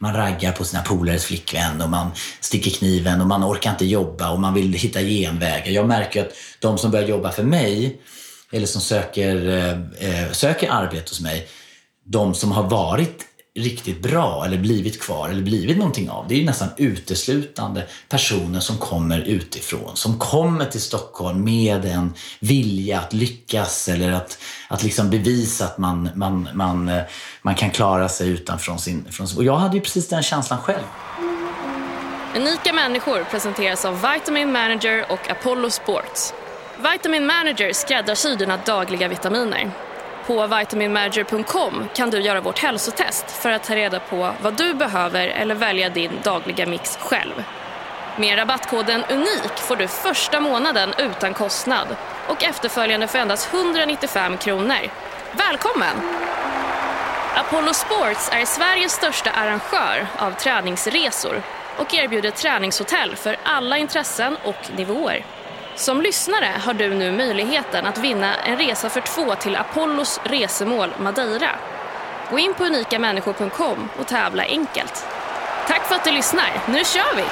man raggar på sina polares flickvän och man sticker kniven och man orkar inte jobba och man vill hitta genvägar. Jag märker att de som börjar jobba för mig eller som söker, eh, eh söker arbete hos mig, de som har varit riktigt bra eller blivit kvar eller blivit någonting av. Det är ju nästan uteslutande personer som kommer utifrån. Som kommer till Stockholm med en vilja att lyckas eller att, att liksom bevisa att man, man, man, eh, man kan klara sig utanför sin... Från, och jag hade ju precis den känslan själv. Unika människor presenteras av Vitamin Manager och Apollo Sports. Vitamin Manager skräddarsyr dina dagliga vitaminer. På vitaminmanager.com kan du göra vårt hälsotest för att ta reda på vad du behöver eller välja din dagliga mix själv. Med rabattkoden UNIK får du första månaden utan kostnad och efterföljande för endast 195 kronor. Välkommen! Apollo Sports är Sveriges största arrangör av träningsresor och erbjuder träningshotell för alla intressen och nivåer. Som lyssnare har du nu möjligheten att vinna en resa för två till Apollos resemål Madeira. Gå in på unikamänniskor.com och tävla enkelt. Tack för att du lyssnar. Nu kör vi!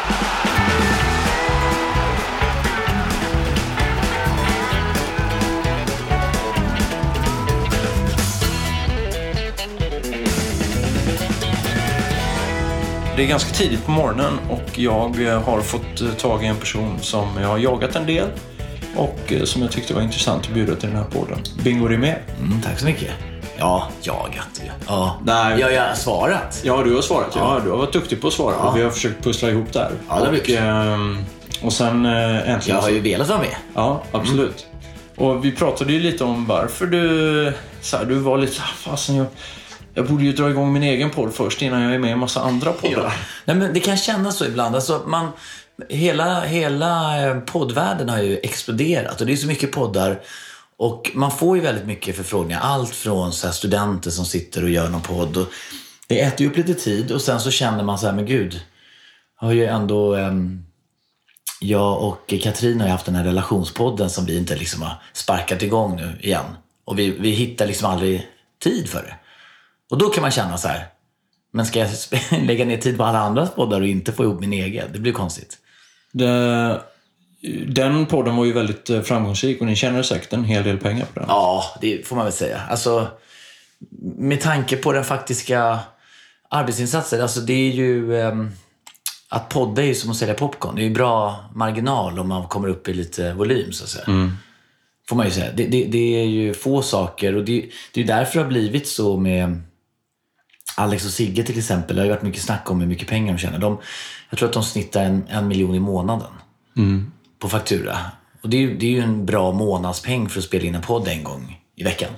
Det är ganska tidigt på morgonen och jag eh, har fått eh, tag i en person som jag har jagat en del och eh, som jag tyckte var intressant att bjuda till den här podden. Bingo Rimér. Mm, tack så mycket. Ja, jagat. Ja. Nej. Ja, jag har svarat. Ja, du har svarat. Ja, du har varit duktig på att svara Ja. och vi har försökt pussla ihop det här. Ja, det har och, ehm, och sen äntligen... Jag har ju velat vara med. Ja, absolut. Och vi pratade ju lite om varför du... Så här, du var lite så här, fasen jag, jag borde ju dra igång min egen podd först innan jag är med i en massa andra poddar. Nej, men det kan kännas så ibland. Alltså, man, hela, hela eh, poddvärlden har ju exploderat och det är så mycket poddar. Och man får ju väldigt mycket förfrågningar. Allt från så här studenter som sitter och gör någon podd. Och det äter ju upp lite tid och sen så känner man så här, men gud. Jag har ju ändå... ehm, jag och Katrin har ju haft den här relationspodden som vi inte liksom har sparkat igång nu igen. Och vi, vi hittar liksom aldrig tid för det. Och då kan man känna så här, men ska jag lägga ner tid på alla andras poddar och inte få ihop min egen? Det blir konstigt. Det, den podden var ju väldigt eh, framgångsrik och ni tjänade säkert en hel del pengar på den. Ja, det får man väl säga. Alltså, med tanke på den faktiska arbetsinsatsen. Alltså det är ju... ehm, att podda är ju som att sälja popcorn. Det är ju bra marginal om man kommer upp i lite volym, så att säga. Får man ju säga. Det, det, det är ju få saker och det, det är därför det har blivit så med Alex och Sigge till exempel. Det har ju varit mycket snack om hur mycket pengar de tjänar. De, jag tror att de snittar en, en miljon i månaden på faktura. Och det är, ju, det är ju en bra månadspeng för att spela in en podd en gång i veckan.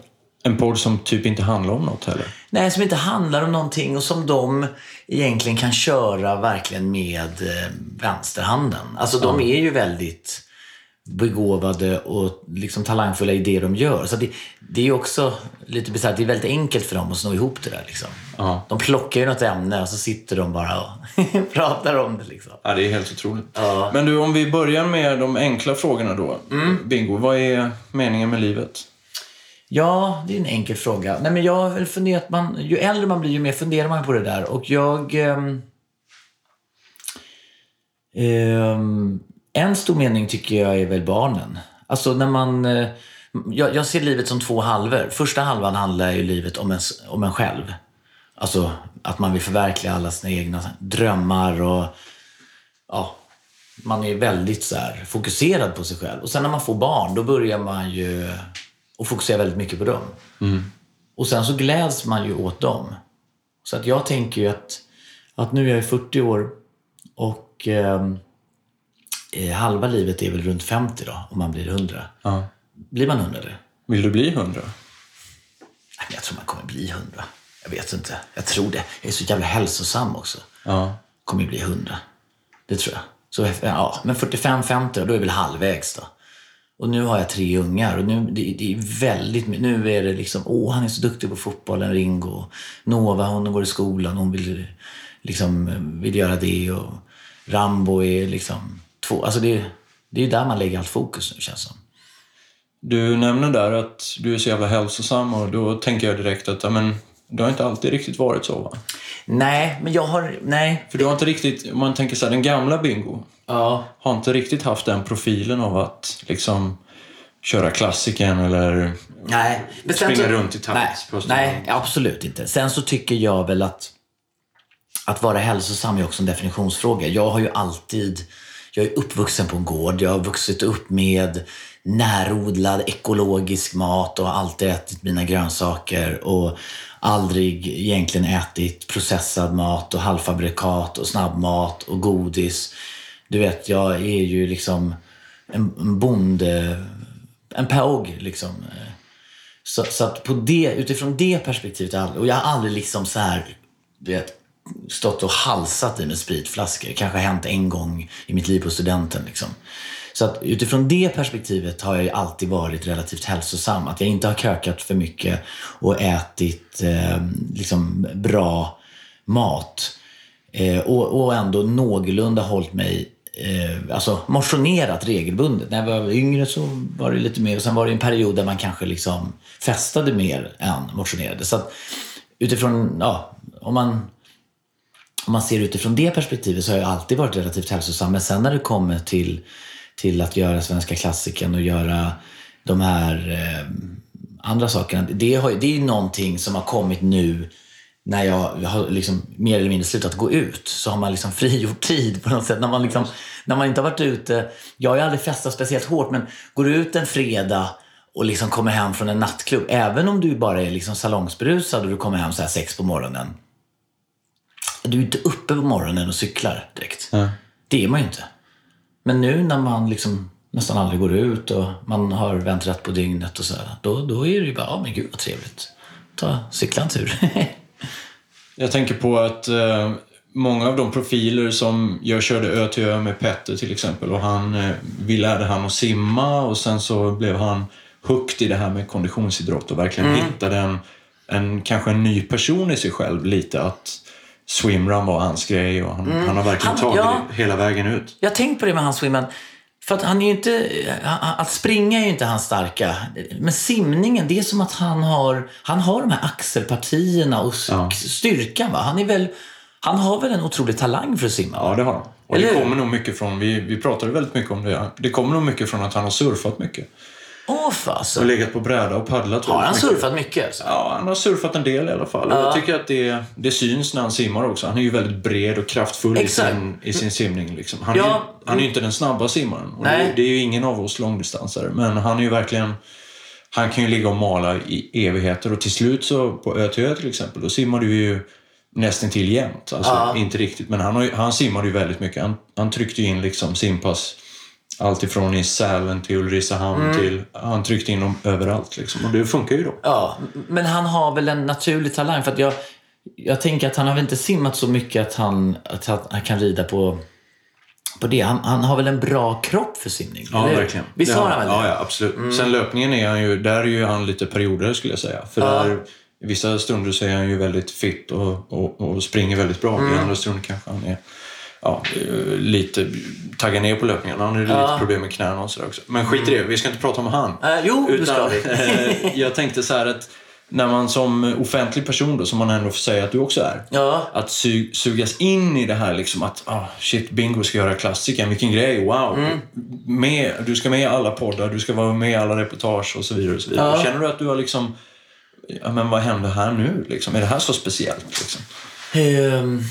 En podd som typ inte handlar om något heller. Nej, som inte handlar om någonting och som de egentligen kan köra verkligen med eh, vänsterhanden. Alltså de är ju väldigt begåvade och liksom talangfulla i det de gör. Så det, det är också lite bisarrt. Det är väldigt enkelt för dem att sno ihop det där. Liksom. Ja. De plockar ju något ämne och så sitter de bara och pratar om det. Liksom. Ja, det är helt otroligt. Ja. Men du, om vi börjar med de enkla frågorna då. Bingo, vad är meningen med livet? Ja, det är en enkel fråga. Nej, men jag har funderat, man, ju äldre man blir ju mer funderar man på det där. Och jag... ehm, ehm, en stor mening tycker jag är väl barnen. Alltså när man... eh, jag, jag ser livet som två halvor. Första halvan handlar ju livet om en, om en själv. Alltså att man vill förverkliga alla sina egna drömmar och... Ja, man är väldigt så här fokuserad på sig själv. Och sen när man får barn, då börjar man ju och fokusera väldigt mycket på dem. Och sen så gläds man ju åt dem. Så att jag tänker ju att, att nu är jag 40 år och eh, halva livet är väl runt 50 då, om man blir 100. Ja. Blir man 100 eller? Vill du bli hundra? Nej, men Jag tror man kommer bli 100. Jag vet inte. Jag tror det. Jag är så jävla hälsosam också. Ja. Kommer bli 100. Det tror jag. Så, ja, men 45-50 då, är väl halvvägs då. Och nu har jag tre ungar och nu det, det är väldigt Nu är det liksom, åh han är så duktig på fotbollen, Ringo. Nova hon går i skolan, hon vill liksom vill göra det och Rambo är liksom två. Alltså det, det är där man lägger allt fokus nu känns det som. Du nämner där att du är så jävla hälsosam och då tänker jag direkt att ja, men, Det har inte alltid riktigt varit så va? Nej, men jag har... Nej. För du har inte riktigt, om man tänker så här, den gamla Bingo Ja. har inte riktigt haft den profilen av att liksom köra klassiken eller Nej. Men Springa så- runt i takt Nej, nej, absolut inte. Sen så tycker jag väl att att vara hälsosam är också en definitionsfråga. Jag har ju alltid, jag är uppvuxen på en gård. Jag har vuxit upp med närodlad ekologisk mat och har alltid ätit mina grönsaker och aldrig egentligen ätit processad mat och halvfabrikat och snabbmat och godis. Du vet, jag är ju liksom en, bonde, en påg liksom. Så, så att på det, utifrån det perspektivet, har jag aldrig- och jag har aldrig liksom så här, du vet, stått och halsat i med spritflaskor. Det kanske har hänt en gång i mitt liv på studenten. Liksom. Så att utifrån det perspektivet har jag ju alltid varit relativt hälsosam. Att jag inte har krökat för mycket och ätit eh, liksom bra mat. Eh, och, och ändå någorlunda hållit mig eh, alltså motionerat regelbundet. När jag var yngre så var det lite mer och sen var det en period där man kanske liksom festade mer än motionerade. Så att utifrån, ja, om man, om man ser utifrån det perspektivet så har jag alltid varit relativt hälsosam. Men sen när det kommer till, till att göra svenska klassiken och göra de här eh, andra sakerna. Det, har, det är ju någonting som har kommit nu när jag har liksom mer eller mindre slutat gå ut så har man liksom frigjort tid på något sätt. När man, liksom, när man inte har varit ute, jag har ju aldrig festat speciellt hårt, men går du ut en fredag och liksom kommer hem från en nattklubb, även om du bara är liksom salongsberusad och du kommer hem så här sex på morgonen. Du är inte uppe på morgonen och cyklar direkt. Det är man ju inte. Men nu när man liksom nästan aldrig går ut och man har vänt rätt på dygnet och så här, då, då är det ju bara, ja men gud vad trevligt. Ta cykla en tur. Jag tänker på att eh, många av de profiler som jag körde ö till ö med Petter till exempel och han, eh, vi lärde han att simma och sen så blev han hooked i det här med konditionsidrott och verkligen Mm. hittade en, en, kanske en ny person i sig själv lite att swimrun var hans grej och han, han har verkligen Mm. Han- tagit ja. det hela vägen ut. Jag har tänkt på det med hans swimman. För att han är inte, att springa är ju inte hans starka. Men simningen, det är som att han har, han har de här axelpartierna och Ja. styrkan. Va? Han, är väl, han har väl en otrolig talang för att simma? Ja, det har han. Och Eller det kommer nog mycket från, vi, vi pratade väldigt mycket om det, det kommer nog mycket från att han har surfat mycket. Åh Och legat på bräda och paddlat Har han mycket. surfat mycket? Alltså? Ja, han har surfat en del i alla fall. Och Jag tycker att det, det syns när han simmar också. Han är ju väldigt bred och kraftfull i sin, i sin simning. Liksom. Han, är Ja. ju, han är ju inte den snabba simmaren. Och det, det är ju ingen av oss långdistansare. Men han är ju verkligen... Han kan ju ligga och mala i evigheter och till slut så på Ö till Ö till exempel, då simmar du ju nästan till jämt. Alltså, Ja. inte riktigt, men han, har han simmade ju väldigt mycket. Han, han tryckte ju in liksom simpass allt ifrån i Sälen till Ulricehamn Mm. till... Han tryckte in dem överallt liksom. Och det funkar ju då. Ja, men han har väl en naturlig talang. För att jag, jag tänker att han har väl inte simmat så mycket att han, att han, kan rida på, på det. Han, han har väl en bra kropp för simning? Ja, eller verkligen. Visst har han väl det? Mm. Ja, ja absolut. Sen löpningen är han ju, där är ju han lite perioder skulle jag säga. För där, i vissa stunder så är han ju väldigt fit och, och, och springer väldigt bra. Mm. I andra stunder kanske han är ja, eh, lite taggad ner på löpningen. Han har ju lite problem med knäna och sådär också. Men skit i det, vi ska inte prata om han. Eh, jo, det ska vi. eh, jag tänkte så att när man som offentlig person då, som man ändå får säga att du också är. Ja. Att su- sugas in i det här liksom att ah, shit, Bingo ska göra klassiken, vilken grej, wow. Mm. Med, du ska med i alla poddar, du ska vara med i alla reportage och så vidare. Och så vidare. Ja. Känner du att du har liksom, ja men vad händer här nu liksom? Är det här så speciellt liksom? Ehm,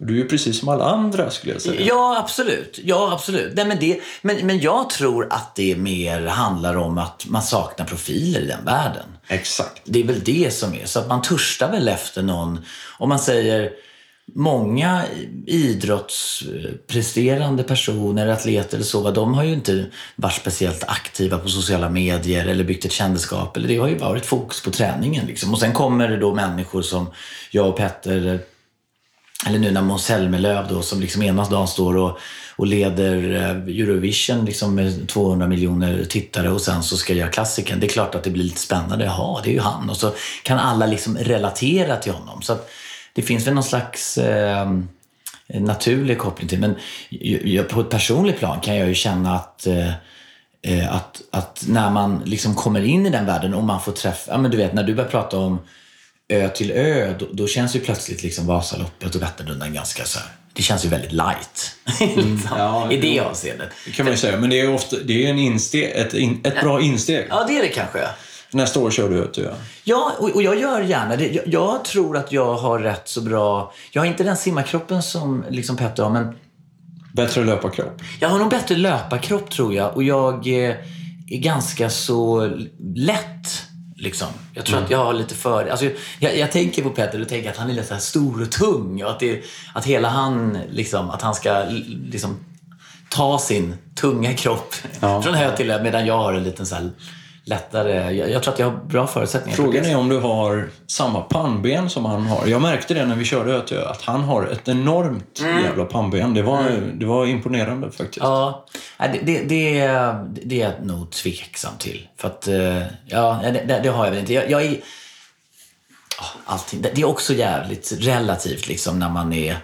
Du är ju precis som alla andra skulle jag säga. Ja, absolut. Ja, absolut. Nej, men, det, men, men jag tror att det mer handlar om att man saknar profiler i den världen. Exakt. Det är väl det som är. Så att man törstar väl efter någon, om man säger många idrottspresterande personer, atleter eller så, de har ju inte varit speciellt aktiva på sociala medier eller byggt ett kändisskap. Eller det har ju varit fokus på träningen. Liksom. Och sen kommer det då människor som jag och Petter eller nu när Måns Zelmerlöw då, som liksom ena dagen står och, och leder eh, Eurovision liksom med 200 miljoner tittare och sen så ska göra klassiken. Det är klart att det blir lite spännande. Jaha, det är ju han. Och så kan alla liksom relatera till honom. Så att det finns väl någon slags eh, naturlig koppling till. Men på ett personligt plan kan jag ju känna att eh, eh, att, att när man liksom kommer in i den världen och man får träffa, ja men du vet när du börjar prata om ö till ö, då, då känns ju plötsligt liksom Vasaloppet och Vätternrundan ganska så här, det känns ju väldigt light. liksom, Ja, I det jo. avseendet. Det kan man ju säga. Men det är ofta det är en insteg, ett, in, ett bra insteg. Ja, det är det kanske. Nästa år kör du ut ja. Ja, och, och jag gör gärna det. Jag, jag tror att jag har rätt så bra... Jag har inte den simmarkroppen som liksom Petter har, men Bättre löparkropp. jag har nog bättre löparkropp tror jag. Och jag eh, är ganska så lätt. Liksom. Jag tror att jag har lite för... Alltså, jag, jag tänker på Petter och tänker att han är lite så här stor och tung. Och att, det, att hela han, liksom, att han ska liksom, ta sin tunga kropp Ja. från hö till ö. Medan jag har en liten så här lättare... Jag, jag tror att jag har bra förutsättningar. för Frågan är om du har samma pannben som han har. Jag märkte det när vi körde ö till ö, att han har ett enormt jävla pannben. Det var, det var imponerande faktiskt. Ja, det, det, det, är- det är jag nog tveksam till. För att, eh, ja, det, det, har jag väl inte. Jag, jag är, allting, det är också jävligt relativt liksom när man är,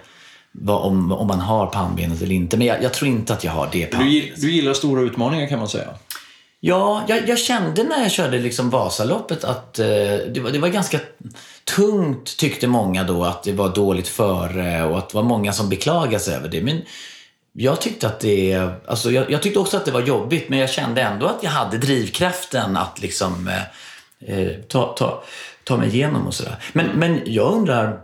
om, om man har pannbenet eller inte. Men jag, jag tror inte att jag har det Du, pannbenet. gi- du gillar stora utmaningar kan man säga. Ja, jag, jag kände när jag körde liksom Vasaloppet att eh, det, var, det var ganska tungt tyckte många då att det var dåligt före och att det var många som beklagade sig över det. Men jag tyckte att det, alltså jag, jag tyckte också att det var jobbigt men jag kände ändå att jag hade drivkraften att liksom eh, eh ta, ta, ta mig igenom och sådär. Men, men jag undrar,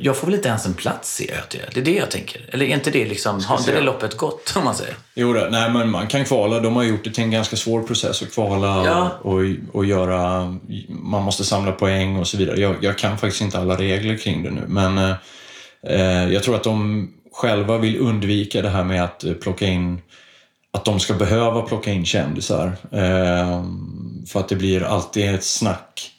jag får väl inte ens en plats i ÖTL? Det är det jag tänker. Eller är inte det liksom, har inte det loppet gått om man säger? Jo, då, nej, men man kan kvala. De har gjort det till en ganska svår process att kvala Ja. och, och göra... Man måste samla poäng och så vidare. Jag, jag kan faktiskt inte alla regler kring det nu, men eh, jag tror att de själva vill undvika det här med att plocka in att de ska behöva plocka in kändisar. Eh, för att det blir alltid ett snack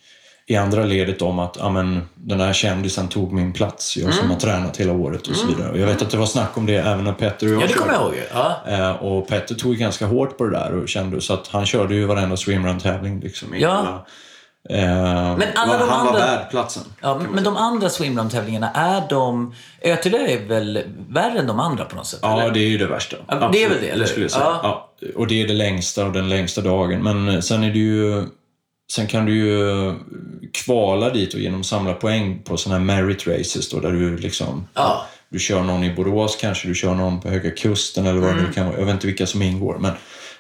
i andra ledet om att ja, men, den här kändisen tog min plats, jag Mm. som har tränat hela året och så vidare. Och jag vet att det var snack om det även när Petter och jag Ja, det kommer jag ihåg. Ja. Eh, och Petter tog ganska hårt på det där och kände så att han körde ju varenda swimrun-tävling. Liksom, Ja. eh, Men alla han de var andra- värd platsen. Ja, men- de andra swimrun-tävlingarna, är de... Ötulö är väl värre än de andra på något sätt? Ja, eller? det är ju det värsta. Ja, det är väl det, eller skulle jag säga. Ja. Ja. Och det är det längsta och den längsta dagen. Men eh, sen är det ju... Sen kan du ju kvala dit och genom samla poäng på sådana här merit races då, där du liksom... Ja. Du kör någon i Borås kanske, du kör någon på Höga Kusten eller vad det Mm. nu kan vara. Jag vet inte vilka som ingår. Men,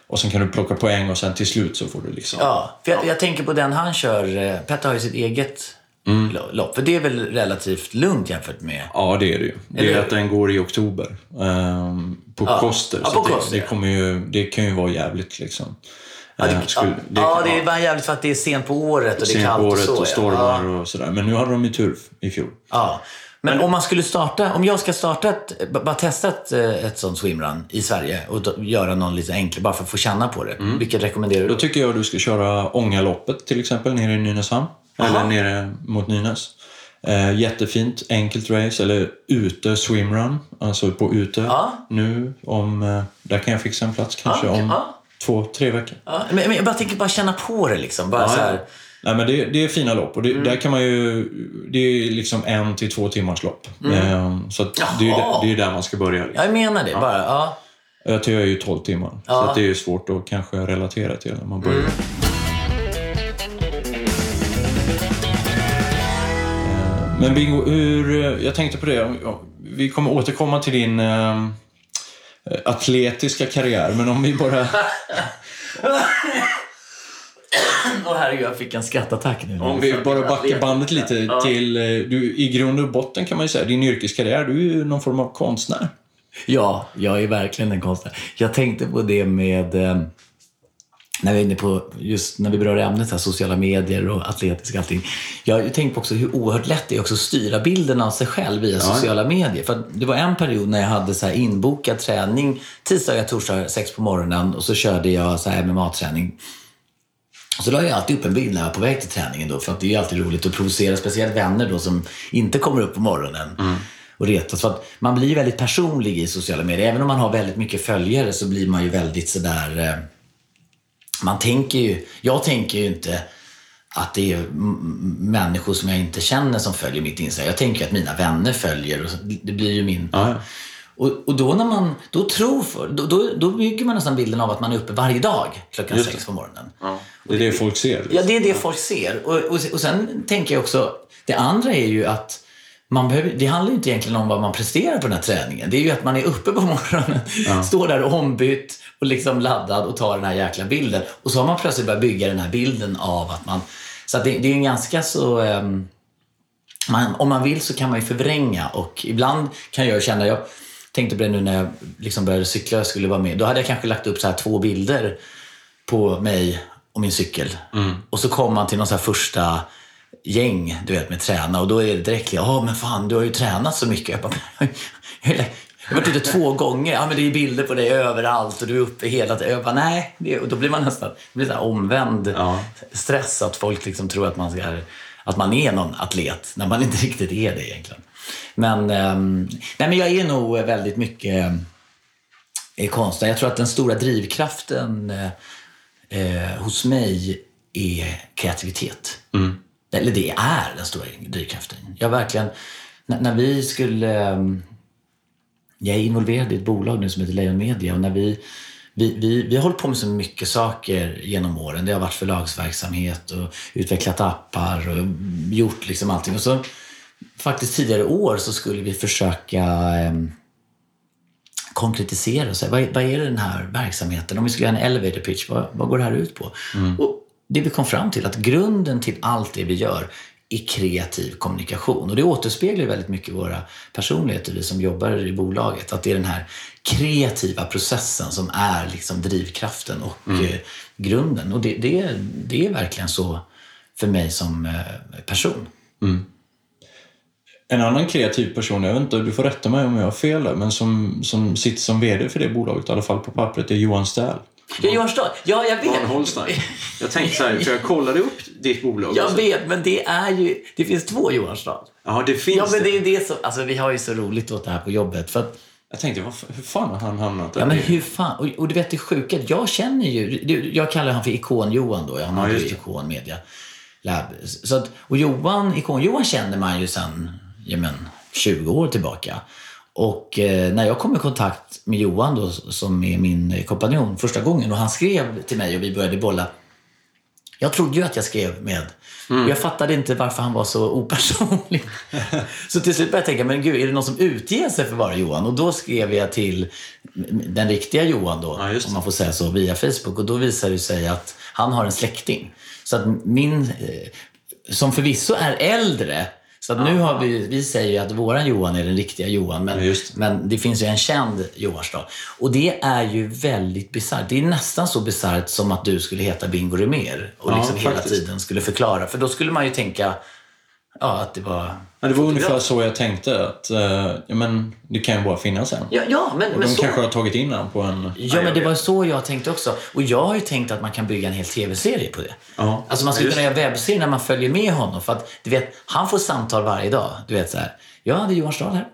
och sen kan du plocka poäng och sen till slut så får du liksom... Ja, för jag, jag tänker på den han kör. eh, Petter har ju sitt eget Mm. lo- lopp. För det är väl relativt lugnt jämfört med... Ja, det är det ju. Det Eller är hur? att den går i oktober. ehm, på Ja. Koster. Ja, så på det, Koster, det, kommer ju, det kan ju vara jävligt liksom. Ja, det, Eh, skulle- ja, ja, det är bara jävligt för att det är sent på året och det är kallt och så. och stormar Ja. och sådär. Men nu hade de ju tur i fjol. Ja. Men om man skulle starta, om jag ska starta ett, bara testa ett, eh, ett sånt swimrun i Sverige och då, göra någon lite enklare bara för att få känna på det. Mm. Vilket rekommenderar Då du? tycker jag du ska köra Ångaloppet till exempel nere i Nynäshamn. Eller nere mot Nynäs. Eh, jättefint, enkelt race. Eller ute swimrun. Alltså på ute. Ja. Nu om... Eh, där kan jag fixa en plats kanske Ja, om Ja. Två, tre veckor. Ja, men, men jag bara tänker bara känna på det liksom. Bara så här, Nej, men det, det är fina lopp och det, Mm. där kan man ju... Det är liksom en till två timmars lopp. Eh, så att det, är Mm. Där, det är där man ska börja. Liksom. jag menar det bara. Ja. Ötö är ju 12 timmar. Så Ja. det är ju svårt att kanske relatera till när man börjar. Mm. Eh, Men Bingo, hur, jag tänkte på det. ja, Vi kommer återkomma till din eh, atletiska karriär, men om vi bara... Åh herregud, jag fick en skrattattack nu. Om vi bara backar bandet lite till... eh, Du, I grund och botten kan man ju säga, din yrkeskarriär, du är ju någon form av konstnär. Ja, jag är verkligen en konstnär. Jag tänkte på det med... Eh, när vi är inne på, just när vi berör ämnet här, sociala medier och atletisk och allting. Jag har ju tänkt på också hur oerhört lätt det är också att styra bilden av sig själv via sociala medier. För det var en period när jag hade så här inbokad träning tisdagar, torsdagar, sex på morgonen och så körde jag så här MMA-träning. Och så la jag alltid upp en bild när jag var på väg till träningen då, för att det är ju alltid roligt att provocera, speciellt vänner då som inte kommer upp på morgonen och retas. För att man blir väldigt personlig i sociala medier. Även om man har väldigt mycket följare så blir man ju väldigt sådär... Man tänker ju... Jag tänker ju inte att det är människor som jag inte känner som följer mitt Instagram. Jag tänker att mina vänner följer och det blir ju min... Ja, ja. Och, och då när man då tror för, då, då, då bygger man nästan bilden av att man är uppe varje dag klockan Just sex på morgonen. Ja. Det är det folk ser. liksom. Ja, det är det folk ser. Och, och, och sen tänker jag också, det andra är ju att man behöver, det handlar inte egentligen om vad man presterar på den här träningen. Det är ju att man är uppe på morgonen, står där ombytt och liksom laddad och tar den här jäkla bilden. Och så har man plötsligt börjat bygga den här bilden av att man... Så att det, det är en ganska så... ehm, man, om man vill så kan man ju förvränga och ibland kan jag känna, jag tänkte på det nu när jag liksom började cykla och skulle vara med. Då hade jag kanske lagt upp så här två bilder på mig och min cykel. Och så kom man till någon så här första gäng, du vet, med träna och då är det direkt, ja men fan du har ju tränat så mycket. Jag bara, jag har varit ute två gånger, ja men det är bilder på dig överallt och du är uppe hela tiden. Jag bara, nej. Det, och då blir man nästan, blir så omvänd Ja. stress att folk liksom tror att man, ska, att man är någon atlet när man inte riktigt är det egentligen. Men, ehm, nej, men jag är nog väldigt mycket eh, konstnär. Jag tror att den stora drivkraften eh, eh, hos mig är kreativitet. Eller det är den stora drivkraften. Jag verkligen, när, när vi skulle... ehm, Jag är involverad i ett bolag nu som heter Lejon Media och när vi vi, vi, vi har hållit på med så mycket saker genom åren. Det har varit förlagsverksamhet och utvecklat appar och gjort liksom allting. Och så faktiskt tidigare år så skulle vi försöka ehm, konkretisera och säga vad, är- vad är den här verksamheten? Om vi skulle göra en elevator pitch, vad, vad går det här ut på? Och det vi kom fram till att grunden till allt det vi gör är kreativ kommunikation. Och det återspeglar väldigt mycket våra personligheter, vi som jobbar i bolaget. Att det är den här kreativa processen som är liksom drivkraften och eh, grunden. Och det, det, det är verkligen så för mig som eh, person. En annan kreativ person, jag vet inte, du får rätta mig om jag har fel men som, som sitter som VD för det bolaget, i alla fall på pappret, är Johan Stähl. Ja, Johan Stad, ja jag vet. Holstein. Jag tänkte så här, för jag kollade upp ditt bolag. Jag vet, men det är ju... Det finns två Johan Stad. Ja, det finns Ja, men det är det som... Alltså, vi har ju så roligt åt det här på jobbet. För att, Jag tänkte, hur fan har han hamnat där? ja, men hur fan... Och, och du vet det sjuka, jag känner ju... Jag kallar honom för Ikon-Johan då. Han Ja, har ju. Ikon Media Lab. Så att, och Johan, Ikon-Johan känner man ju sedan ja, men, 20 år tillbaka. Och eh, när jag kom i kontakt med Johan då, som är min kompanjon första gången och han skrev till mig och vi började bolla Jag trodde ju att jag skrev med. Och jag fattade inte varför han var så opersonlig. så till slut började jag tänka, men gud, är det någon som utger sig för att vara Johan? Och då skrev jag till den riktiga Johan då, Ja, om man får säga så, via Facebook. Och då visade det sig att han har en släkting. Så att min, eh, som förvisso är äldre, så nu har vi, vi säger ju att våran Johan är den riktiga Johan, men, Ja, det. men det finns ju en känd Johan Stad. Och det är ju väldigt bisarrt. Det är nästan så bisarrt som att du skulle heta Bingo Rimér och Ja, liksom hela tiden skulle förklara. För då skulle man ju tänka ja, att det var... Ja, det var ungefär så jag tänkte. att eh, ja, men Det kan ju bara finnas en. Ja, ja men, Och men de så... kanske har tagit in den på en... Ja, men det var så jag tänkte också. Och jag har ju tänkt att man kan bygga en hel tv-serie på det. Ja. Alltså man skulle kunna göra webbserie när man följer med honom. För att, du vet, han får samtal varje dag. Du vet så här. Ja, det är Johan Stahl här.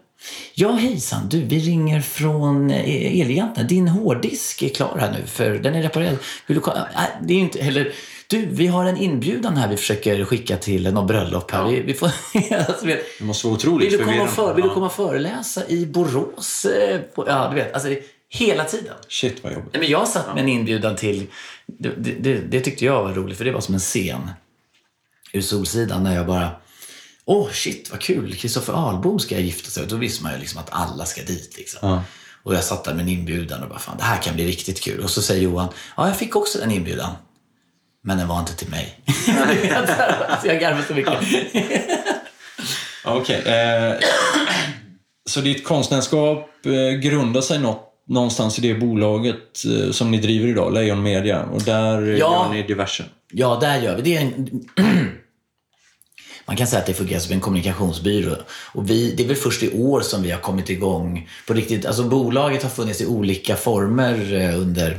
Ja, hejsan. Du, vi ringer från eh, Elgiganten. Din hårddisk är klar här nu, för den är reparerad. Vill du komma? Nej, det är ju inte... Eller, du, vi har en inbjudan här vi försöker skicka till något bröllop här. Vi, vi får, alltså, vet, Det måste vara otroligt vill, du komma för, vill du Ja. komma och föreläsa i Borås? eh, ja, du vet. Alltså, det- hela tiden. Shit vad jobbigt. Nej, men jag satt med en inbjudan till... Det, det, det, tyckte jag var roligt, för det var som en scen ur Solsidan när jag bara... Åh, shit vad kul! Kristoffer Ahlbom ska gifta sig. Då visste man ju liksom att alla ska dit. Liksom. Ja. Och jag satt där med en inbjudan och bara, fan det här kan bli riktigt kul. Och så säger Johan, ja jag fick också en inbjudan. Men den var inte till mig. alltså jag garvar så mycket. Okej. Eh, så ditt konstnärskap eh, grundar sig något, någonstans i det bolaget eh, som ni driver idag, Lejon Media. Och där Ja. gör ni diverse. Ja, där gör vi. Det är en... Man kan säga att det fungerar som en kommunikationsbyrå. Och vi, det är väl först i år som vi har kommit igång på riktigt. Alltså bolaget har funnits i olika former eh, under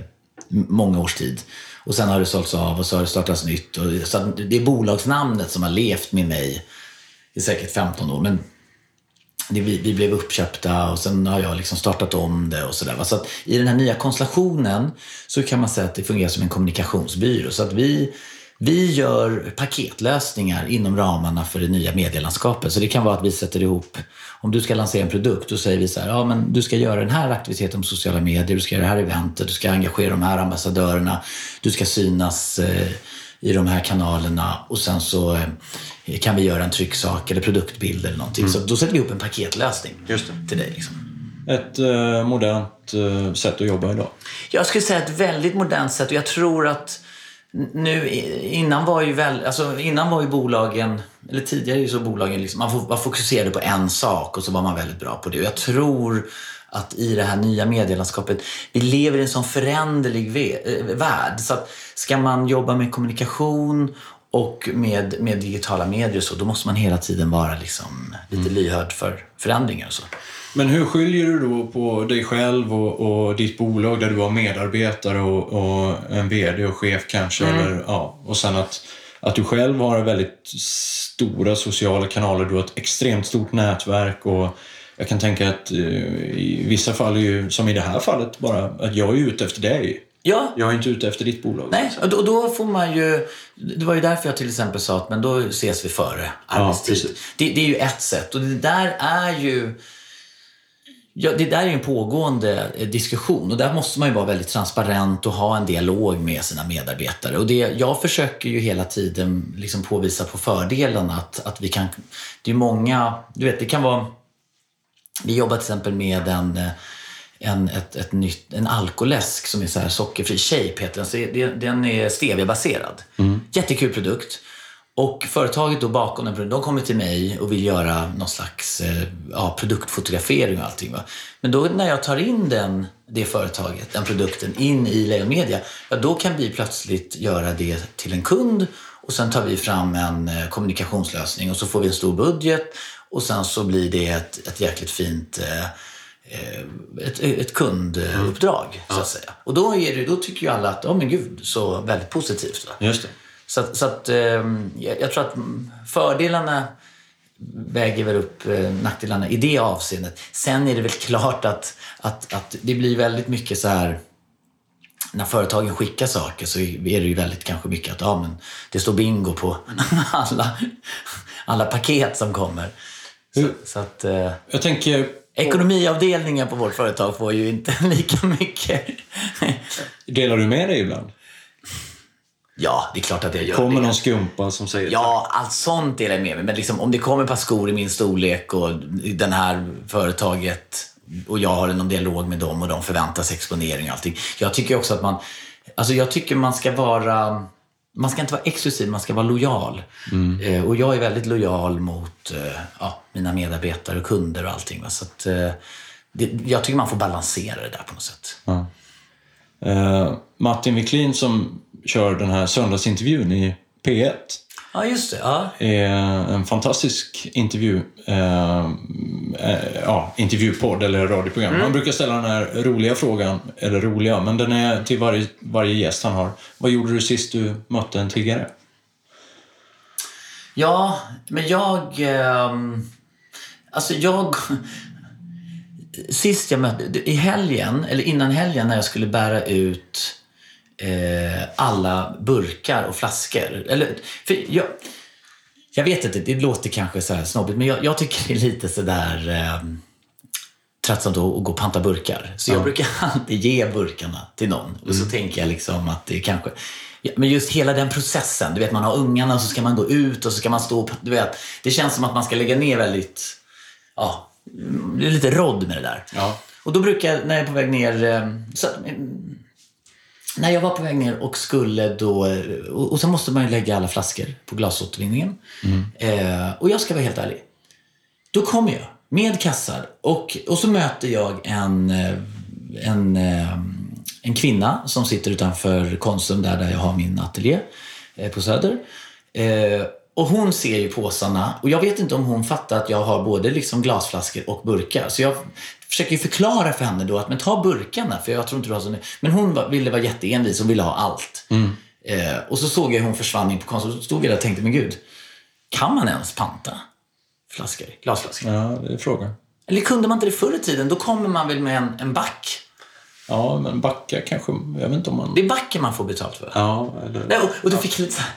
många års tid. Och sen har det sålts av och så har det startats nytt. Och, så att det är bolagsnamnet som har levt med mig i säkert 15 år. Men det, vi, vi blev uppköpta och sen har jag liksom startat om det och sådär. Så att i den här nya konstellationen så kan man säga att det fungerar som en kommunikationsbyrå. Så att vi, vi gör paketlösningar inom ramarna för det nya medielandskapet. Så det kan vara att vi sätter ihop, om du ska lansera en produkt, då säger vi så här, ja men du ska göra den här aktiviteten på sociala medier, du ska göra det här eventet, du ska engagera de här ambassadörerna, du ska synas eh, i de här kanalerna och sen så eh, kan vi göra en trycksak eller produktbild eller någonting. Mm. Så då sätter vi ihop en paketlösning till dig. Liksom. Ett eh, modernt sätt att jobba idag? Jag skulle säga ett väldigt modernt sätt och jag tror att nu, innan var ju väl, alltså innan var ju bolagen, eller tidigare så bolagen liksom, man var fokuserade på en sak och så var man väldigt bra på det. Och jag tror att i det här nya medielandskapet, vi lever i en sån föränderlig eh, värld. Så att ska man jobba med kommunikation och med, med digitala medier så, då måste man hela tiden vara liksom lite mm. lyhörd för förändringar och så. Men hur skiljer du då på dig själv och, och ditt bolag där du har medarbetare och, och en VD och chef kanske? Mm. Eller, ja, och sen att, att du själv har väldigt stora sociala kanaler, du har ett extremt stort nätverk och jag kan tänka att eh, i vissa fall, ju, som i det här fallet, bara att jag är ute efter dig. Ja. Jag är inte ute efter ditt bolag. Nej, och då, då, får man ju... Det var ju därför jag till exempel sa att men då ses vi före arbetstid. Ja, det, det, är ju ett sätt och det där är ju Ja, det där är en pågående eh, diskussion och där måste man ju vara väldigt transparent och ha en dialog med sina medarbetare. Och det, jag försöker ju hela tiden liksom påvisa på fördelarna att, att vi kan... Det är många... Du vet, det kan vara... Vi jobbar till exempel med en, eh, en, ett, ett nytt, en alkoläsk som är så här sockerfri. Shape heter den. Den är stevia-baserad. Mm. Jättekul produkt. Och företaget då bakom den de kommer till mig och vill göra någon slags eh, ja, produktfotografering och allting. Va? Men då när jag tar in den, det företaget, den produkten, in i Lejon Media, ja, då kan vi plötsligt göra det till en kund och sen tar vi fram en eh, kommunikationslösning och så får vi en stor budget och sen så blir det ett, ett jäkligt fint eh, ett, ett kunduppdrag, mm. så att säga. Och då, är det, då tycker ju alla att, ja oh, men gud, så väldigt positivt. Va? Just det. Så, så att, eh, jag tror att fördelarna väger väl upp eh, nackdelarna i det avseendet. Sen är det väl klart att, att, att det blir väldigt mycket så här när företagen skickar saker så är det ju väldigt kanske mycket att ja, men det står bingo på alla, alla paket som kommer. Så, så att, eh, jag tänker... Ekonomiavdelningen på vårt företag får ju inte lika mycket. Delar du med dig ibland? Ja, det är klart att jag gör kommer det. Kommer någon skumpa som säger Ja, allt sånt delar jag med mig. Men liksom, om det kommer ett par skor i min storlek och det här företaget och jag har någon dialog med dem och de förväntar sig exponering och allting. Jag tycker också att man, alltså jag tycker man ska vara, man ska inte vara exklusiv, man ska vara lojal. Mm. Eh, och jag är väldigt lojal mot eh, ja, mina medarbetare och kunder och allting. Va? Så att, eh, det, jag tycker man får balansera det där på något sätt. Ja. Uh, Martin Wiklin som kör den här söndagsintervjun i P1. Ja, just det. Ja. är en fantastisk intervju, eh, eh, ja, intervjupodd eller radioprogram. Mm. Han brukar ställa den här roliga frågan, eller roliga, men den är till varje, varje gäst han har. Vad gjorde du sist du mötte en tiggare? Ja, men jag... Eh, alltså jag... Sist jag mötte... I helgen, eller innan helgen när jag skulle bära ut eh, alla burkar och flaskor. Eller, för jag, jag vet inte, det låter kanske så här snobbigt, men jag, jag tycker det är lite sådär eh, tröttsamt att gå och panta burkar. Så jag brukar alltid ge burkarna till någon. Och så mm. tänker jag liksom att det kanske... Ja, men just hela den processen. Du vet, man har ungarna och så ska man gå ut och så ska man stå... Du vet, det känns som att man ska lägga ner väldigt... Ja, det är lite rodd med det där. Ja. Och då brukar jag, när jag är på väg ner... Eh, så, när jag var på väg ner och skulle då... Och, och så måste man ju lägga alla flaskor på glasåtervinningen. Mm. Eh, och jag ska vara helt ärlig. Då kommer jag med kassar och, och så möter jag en, eh, en, eh, en kvinna som sitter utanför Konsum där, där jag har min ateljé eh, på Söder. Eh, och hon ser ju påsarna och jag vet inte om hon fattar att jag har både liksom glasflaskor och burkar. Så jag försöker förklara för henne då att men ta burkarna för jag tror inte du har så Men hon var, ville vara jätteenvis och ville ha allt. Mm. Eh, och så såg jag hur hon försvann in på kontot. Så stod jag där och tänkte, men gud, kan man ens panta flaskor, glasflaskor? Ja, det är frågan. Eller kunde man inte det förr i tiden? Då kommer man väl med en, en back Ja, men backa kanske. Jag vet inte om man... Det är backen man får betalt för. Ja, eller... Nej, och, och du fick lite så här-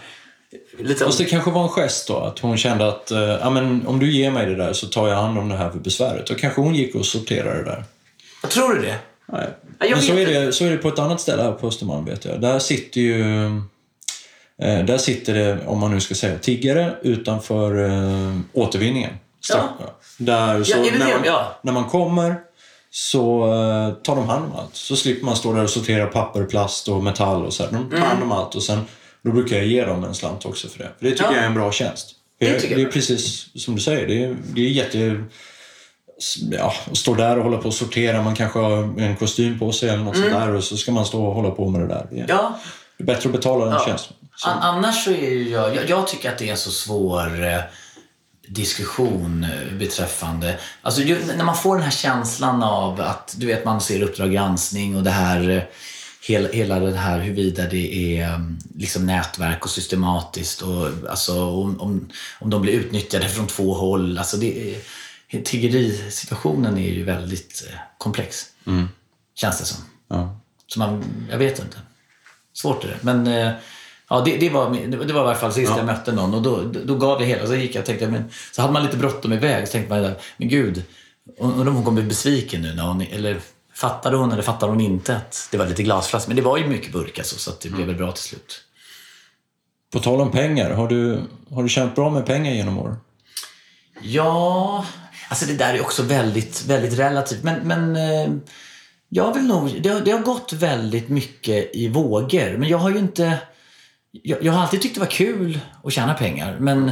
Lite Fast det kanske var en gest då, att hon kände att eh, ja, men om du ger mig det där så tar jag hand om det här för besväret. Och kanske hon gick och sorterade det där. Tror du det? Nej. Ja, jag Men så är, det, så är det på ett annat ställe här på Östermalm vet jag. Där sitter ju... Eh, där sitter det, om man nu ska säga tiggare, utanför eh, återvinningen. Strax, Där, så Ja, när, man, Ja. när man kommer så eh, tar de hand om allt. Så slipper man stå där och sortera papper, plast och metall och så. här. De tar hand om allt och sen då brukar jag ge dem en slant också för det. För det tycker Ja. jag är en bra tjänst. Det Det, det jag. är precis som du säger. Det är, det är jätte... Ja, stå där och hålla på och sortera. Man kanske har en kostym på sig eller något sånt där och så ska man stå och hålla på med det där. Det är, Ja. det är bättre att betala den Ja. tjänsten. Så. An- Annars så är ju jag, jag, jag tycker att det är en så svår eh, diskussion eh, beträffande, alltså ju, när man får den här känslan av att, du vet man ser Uppdrag granskning och det här, eh, hela, hela det här huruvida det är eh, liksom nätverk och systematiskt och alltså om, om, om de blir utnyttjade från två håll, alltså det tiggerisituationen är ju väldigt eh, komplex. Känns det som. Ja. Så man, jag vet inte. Svårt är det. Men eh, ja, det, det, var, det var i alla fall sist jag mötte någon och då, då gav jag hela. Så gick jag och tänkte, men, så hade man lite bråttom iväg så tänkte man, men gud, undrar om hon kommer bli besviken nu när hon, eller fattade hon eller fattade hon inte att det var lite glasflaskor. Men det var ju mycket burk alltså, så att det blev väl bra till slut. På tal om pengar, har du, har du tjänat bra med pengar genom år? Ja, alltså det där är också väldigt, väldigt relativt. Men, men eh, jag vill nog, det, har- det har gått väldigt mycket i vågor. Men jag har ju inte... Jag, jag har alltid tyckt det var kul att tjäna pengar. Men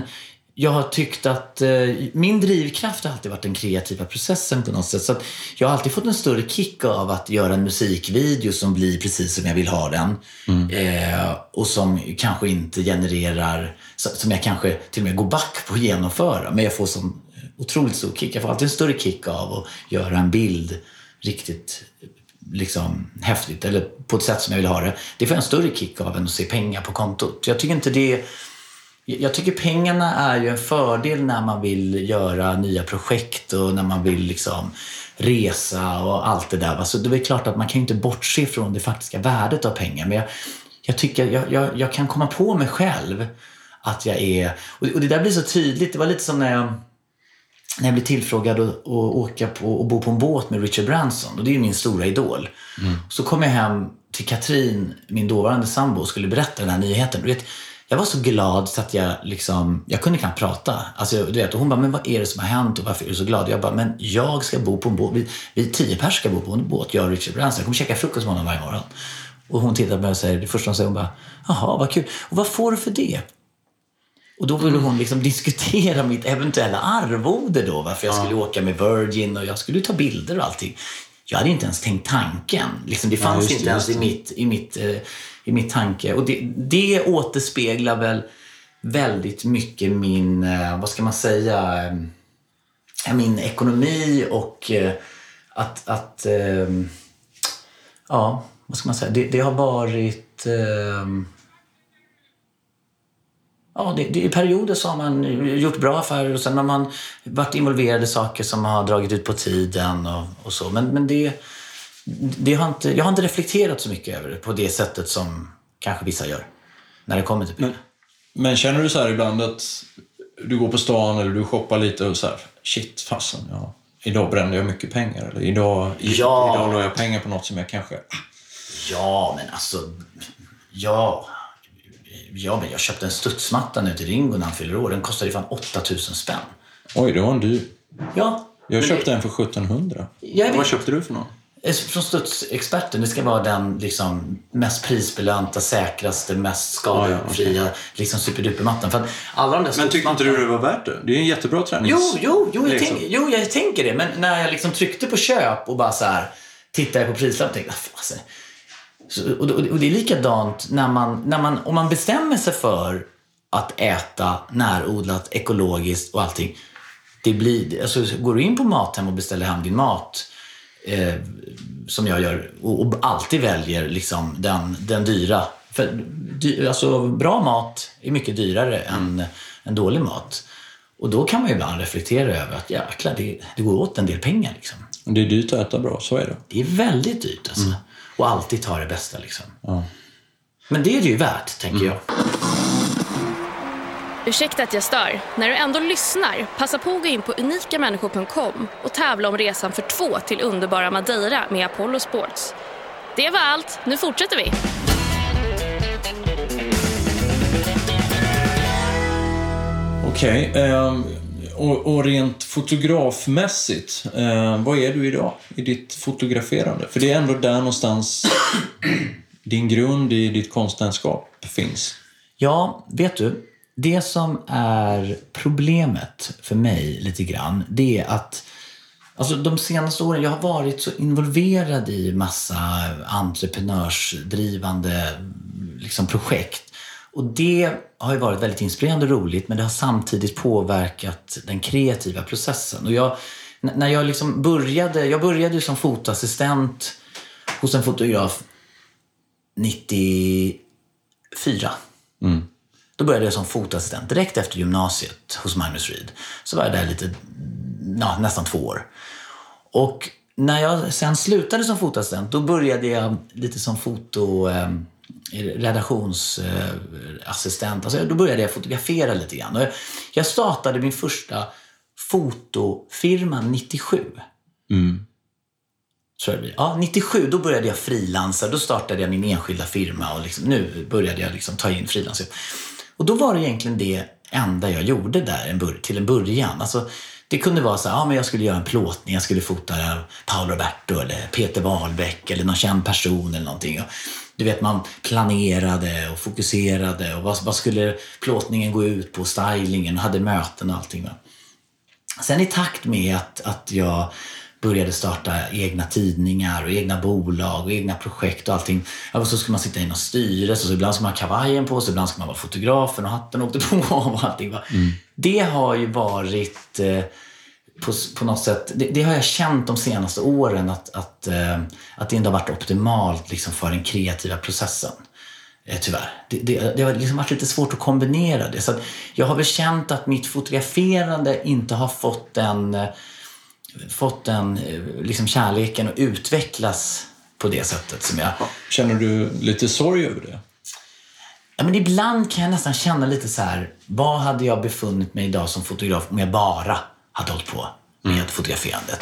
jag har tyckt att eh, min drivkraft har alltid varit den kreativa processen på något sätt. Så jag har alltid fått en större kick av att göra en musikvideo som blir precis som jag vill ha den. Eh, och som kanske inte genererar, som jag kanske till och med går back på att genomföra. Men jag får sån otroligt stor kick. Jag får alltid en större kick av att göra en bild riktigt liksom häftigt eller på ett sätt som jag vill ha det. Det får jag en större kick av än att se pengar på kontot. Jag tycker inte det jag tycker pengarna är ju en fördel när man vill göra nya projekt och när man vill liksom resa och allt det där. Alltså det är klart att man kan inte bortse från det faktiska värdet av pengar. Men jag, jag tycker jag, jag, jag kan komma på mig själv att jag är... Och, det där blir så tydligt. Det var lite som när jag när jag blev tillfrågad att, att åka på och bo på en båt med Richard Branson. Och det är ju min stora idol. Så kom jag hem till Katrin, min dåvarande sambo, och skulle berätta den här nyheten. Du vet, jag var så glad så att jag liksom, jag kunde knappt prata. Alltså, du vet, och hon bara, men vad är det som har hänt och varför är du så glad? Jag bara, men jag ska bo på en båt. Vi, vi tio personer ska bo på en båt, jag och Richard Branson. Jag kommer käka frukost med honom varje morgon. Och hon tittar på mig och säger, det första hon säger, hon bara, jaha, vad kul. Och vad får du för det? Och då ville hon liksom diskutera mitt eventuella arvode då. Varför jag skulle åka med Virgin och jag skulle ta bilder och allting. Jag hade inte ens tänkt tanken. Liksom, det fanns det, inte ens just i mitt, i mitt, eh, i mitt tanke. Och det, det återspeglar väl väldigt mycket min, eh, vad ska man säga, eh, min ekonomi och eh, att, att eh, ja, vad ska man säga, det, det har varit eh, Ja, det, det, I perioder så har man gjort bra affärer och sen har man varit involverad i saker som har dragit ut på tiden och, och så. Men, men det, det har inte, jag har inte reflekterat så mycket över det på det sättet som kanske vissa gör. När det kommer till pengar. Men känner du så här ibland att du går på stan eller du shoppar lite och så här, shit fasen, ja, idag brände jag mycket pengar. Eller idag, Ja. idag la jag pengar på något som jag kanske... Ja, men alltså... Ja. Ja, men jag köpte en studsmatta nu till Ringo när han fyller år. Den kostade ju fan 8000 spänn. Oj, det var en dyr. Ja. Jag köpte en för 1700. Jag vet. Vad köpte du för någon? det- Från Studsexperten. Det ska vara den liksom, mest prisbelönta, säkraste, mest skadefria liksom, superdupermattan. För att alla de där Men tyckte inte du det var värt det? Det är en jättebra tränings... Jo, jo, jo, jag liksom. tänk, jo, jag tänker det. Men när jag liksom tryckte på köp och bara så här tittade jag på prislappen och tänkte, "Ah, fasen. Så, och, och, det är likadant när man, när man, om man bestämmer sig för att äta närodlat, ekologiskt och allting. Det blir, alltså, går du in på Mathem och beställer hem din mat, eh, som jag gör, och, och alltid väljer liksom den, den dyra. För dy, alltså, bra mat är mycket dyrare än, än dålig mat. Och då kan man ju ibland reflektera över att jäklar, det, det går åt en del pengar. Liksom. Det är dyrt att äta bra, så är det. Det är väldigt dyrt alltså. Och alltid ta det bästa. Liksom. Men det är det ju värt, tänker jag. Ursäkta att jag stör. När du ändå lyssnar, passa på att gå in på unikamänniskor.com och tävla om resan för två till underbara Madeira med Apollo Sports. Det var allt. Nu fortsätter vi. Okej. ehm, och, och rent fotografmässigt, eh, vad är du idag i ditt fotograferande? För det är ändå där någonstans din grund i ditt konstnärskap finns. Ja, vet du? Det som är problemet för mig lite grann, det är att Alltså de senaste åren, jag har varit så involverad i massa entreprenörsdrivande liksom, projekt. Och det har ju varit väldigt inspirerande och roligt men det har samtidigt påverkat den kreativa processen. Och jag, när jag liksom började, jag började ju som fotoassistent hos en fotograf 94. Då började jag som fotoassistent direkt efter gymnasiet hos Magnus Reed. Så var jag där lite, ja, nästan två år. Och när jag sen slutade som fotoassistent då började jag lite som foto... Redaktionsassistent. Alltså, då började jag fotografera lite grann. Jag, startade min första fotofirma 97. Tror jag det blir. Ja, 97 då började jag frilansa. Då startade jag min enskilda firma och liksom, nu började jag liksom ta in frilansare. Och då var det egentligen det enda jag gjorde där till en början. Alltså, det kunde vara så här, ja, men jag skulle göra en plåtning, jag skulle fota Paolo Roberto eller Peter Wahlbeck eller någon känd person eller någonting. Och, du vet, man planerade och fokuserade och vad, vad skulle plåtningen gå ut på, stylingen, hade möten och allting. Va? Sen i takt med att, att jag började starta egna tidningar och egna bolag och egna projekt och allting. Ja, så ska man sitta i någon styrelse, så ibland ska man ha kavajen på sig, ibland ska man vara fotografen och hatten åkte på och allting. Va? Det har ju varit eh, på, på något sätt, det, det har jag känt de senaste åren att, att, eh, att det inte har varit optimalt liksom, för den kreativa processen. Eh, tyvärr. Det, det, det har liksom varit lite svårt att kombinera det. Så jag har väl känt att mitt fotograferande inte har fått den, eh, fått den liksom kärleken att utvecklas på det sättet som jag... Känner du lite sorg över det? Ja, men ibland kan jag nästan känna lite så här, vad hade jag befunnit mig idag som fotograf om jag bara hade hållit på med fotograferandet?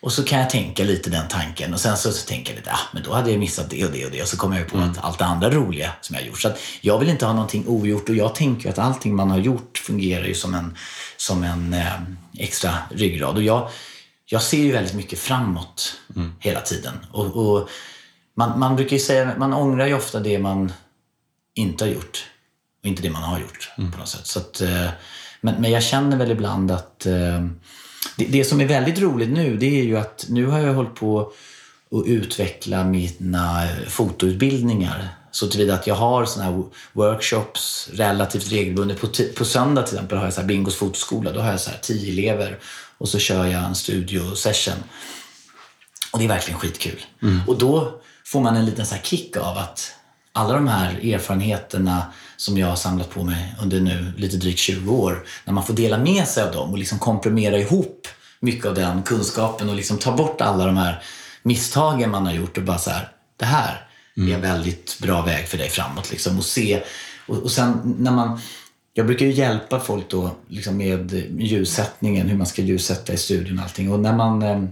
Och så kan jag tänka lite den tanken och sen så, så tänker jag lite, ah, men då hade jag missat det och det och det och så kommer jag på att allt det andra roliga som jag har gjort. Så att jag vill inte ha någonting ogjort och jag tänker att allting man har gjort fungerar ju som en, som en eh, extra ryggrad. Och jag, jag ser ju väldigt mycket framåt hela tiden. Och, och man, man brukar ju säga, man ångrar ju ofta det man inte har gjort och inte det man har gjort på något sätt. Så att, eh, men, men jag känner väl ibland att eh, det, det som är väldigt roligt nu det är ju att nu har jag hållit på att utveckla mina fotoutbildningar så tillvida att jag har såna här workshops relativt regelbundet. På, på söndag till exempel har jag så här Bingos fotoskola. Då har jag så här tio elever och så kör jag en studio session. Och det är verkligen skitkul. Och då får man en liten så kick av att alla de här erfarenheterna som jag har samlat på mig under nu lite drygt 20 år, när man får dela med sig av dem och liksom komprimera ihop mycket av den kunskapen och liksom ta bort alla de här misstagen man har gjort och bara så här, det här är en väldigt bra väg för dig framåt. Liksom, och se, och, och sen när man jag brukar ju hjälpa folk då liksom med ljussättningen, hur man ska ljussätta i studion och allting. Och när man eh,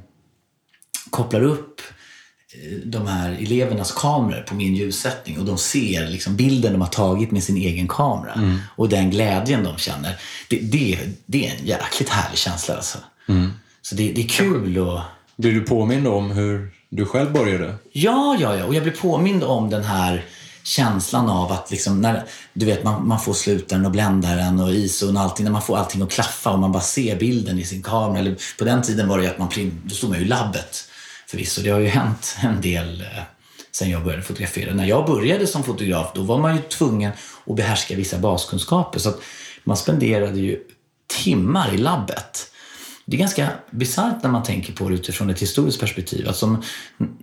kopplar upp de här elevernas kameror på min ljussättning och de ser liksom bilden de har tagit med sin egen kamera och den glädjen de känner. Det, det, det är en jäkligt härlig känsla alltså. Så det, det är kul och Blir du påmind om hur du själv började? Ja, ja, ja. Och jag blir påmind om den här känslan av att liksom när, du vet, man, man får slutaren och bländaren och ISOn och allting. När man får allting att klaffa och man bara ser bilden i sin kamera. Eller, på den tiden var det ju att man då stod man ju i labbet förvisso. Det har ju hänt en del eh, sen jag började fotografera. När jag började som fotograf då var man ju tvungen att behärska vissa baskunskaper. Så att man spenderade ju timmar i labbet. Det är ganska bisarrt när man tänker på det utifrån ett historiskt perspektiv. Alltså,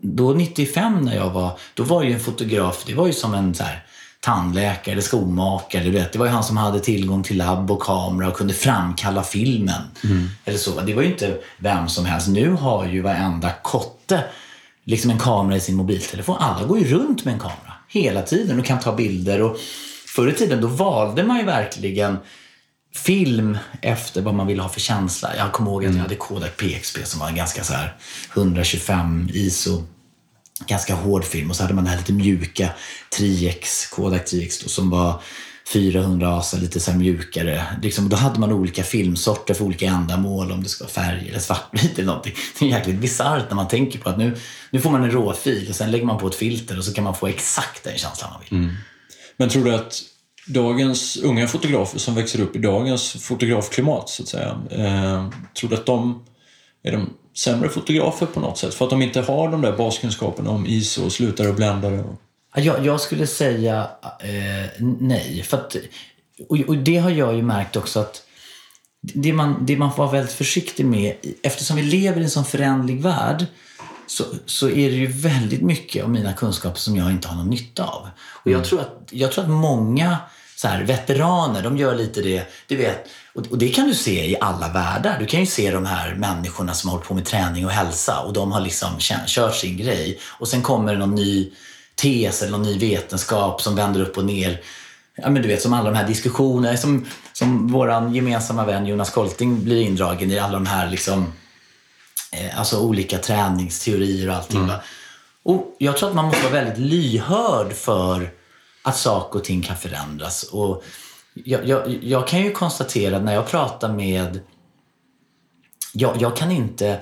då 95 när jag var, då var ju en fotograf, det var ju som en så här, tandläkare skomakare. Du vet. Det var ju han som hade tillgång till labb och kamera och kunde framkalla filmen. Eller så. Det var ju inte vem som helst. Nu har ju varenda kotte liksom en kamera i sin mobiltelefon. Alla går ju runt med en kamera hela tiden och kan ta bilder. Och förr i tiden då valde man ju verkligen film efter vad man ville ha för känsla. Jag kommer ihåg att jag hade Kodak PXP som var en ganska så här 125 ISO ganska hård film och så hade man den här lite mjuka 3X, Kodak 3X då, som var 400 ASA, lite så här mjukare. Liksom, då hade man olika filmsorter för olika ändamål, om det ska vara färg eller svartvit eller någonting. Det är jäkligt bisarrt när man tänker på att nu, nu får man en råfil och sen lägger man på ett filter och så kan man få exakt den känslan man vill. Mm. Men tror du att dagens unga fotografer som växer upp i dagens fotografklimat, så att säga, eh, tror du att de är de sämre fotografer på något sätt? För att de inte har de där baskunskaperna om ISO och slutare och bländare? Och... Jag, jag skulle säga eh, nej. För att, och, och, det har jag ju märkt också att det man, det man får vara väldigt försiktig med, eftersom vi lever i en sån förändlig värld, så, så är det ju väldigt mycket av mina kunskaper som jag inte har någon nytta av. Och jag, mm. tror att, jag tror att många så här, veteraner, de gör lite det, du vet, och, och det kan du se i alla världar. Du kan ju se de här människorna som har hållit på med träning och hälsa och de har liksom kört sin grej. Och sen kommer det någon ny tes eller någon ny vetenskap som vänder upp och ner. Ja, men du vet som alla de här diskussionerna, som, som vår gemensamma vän Jonas Kolting blir indragen i alla de här liksom, eh, alltså olika träningsteorier och allting. Mm. Och jag tror att man måste vara väldigt lyhörd för att saker och ting kan förändras. Och jag, jag, jag kan ju konstatera när jag pratar med... Jag, jag kan inte...